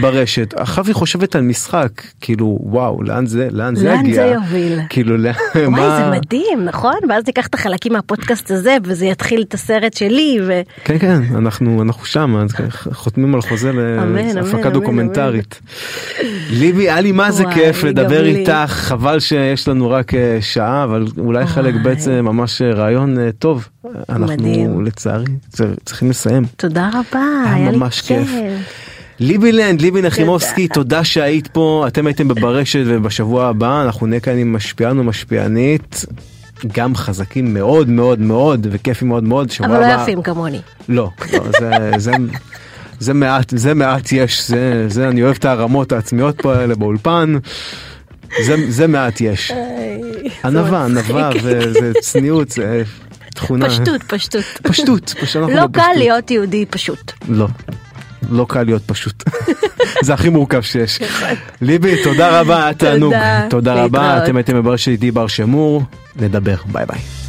ברשת עכשיו היא חושבת על משחק כאילו וואו לאן זה לאן זה לאן יגיע זה יוביל? כאילו לאן וואי מה זה מדהים נכון ואז תיקח את החלקים מהפודקאסט הזה וזה יתחיל את הסרט שלי ו... כן כן אנחנו אנחנו שם חותמים על חוזה להפקה דוקומנטרית. ליבי היה לי מה זה כיף לדבר. איתך חבל שיש לנו רק אה, שעה אבל אולי חלק. בעצם ממש אה, רעיון אה, טוב אנחנו. לצערי צר- צריכים לסיים. תודה רבה היה לי כיף. ליבילנד, ליבי נחימובסקי, תודה שהיית פה, אתם הייתם בברשת ובשבוע הבא אנחנו נהיה כאן עם משפיען ומשפיענית, גם חזקים מאוד מאוד מאוד וכיפים מאוד מאוד. שבוע אבל לא הבא- יפים כמוני. לא, לא זה, זה, זה מעט, זה מעט יש, זה, זה אני אוהב את הרמות העצמיות פה האלה באולפן, זה, זה מעט יש. ענווה, ענווה וזה צניעות, זה תכונה. פשטות פשטות. פשטות, פשוט לא. קל להיות יהודי פשוט. לא. לא קל להיות פשוט. [LAUGHS] [LAUGHS] זה הכי מורכב שיש. ליבי, תודה רבה, היה [LAUGHS] תענוג. תודה, רבה. אתם הייתם בברשת איתי בר שמור, נדבר, ביי ביי.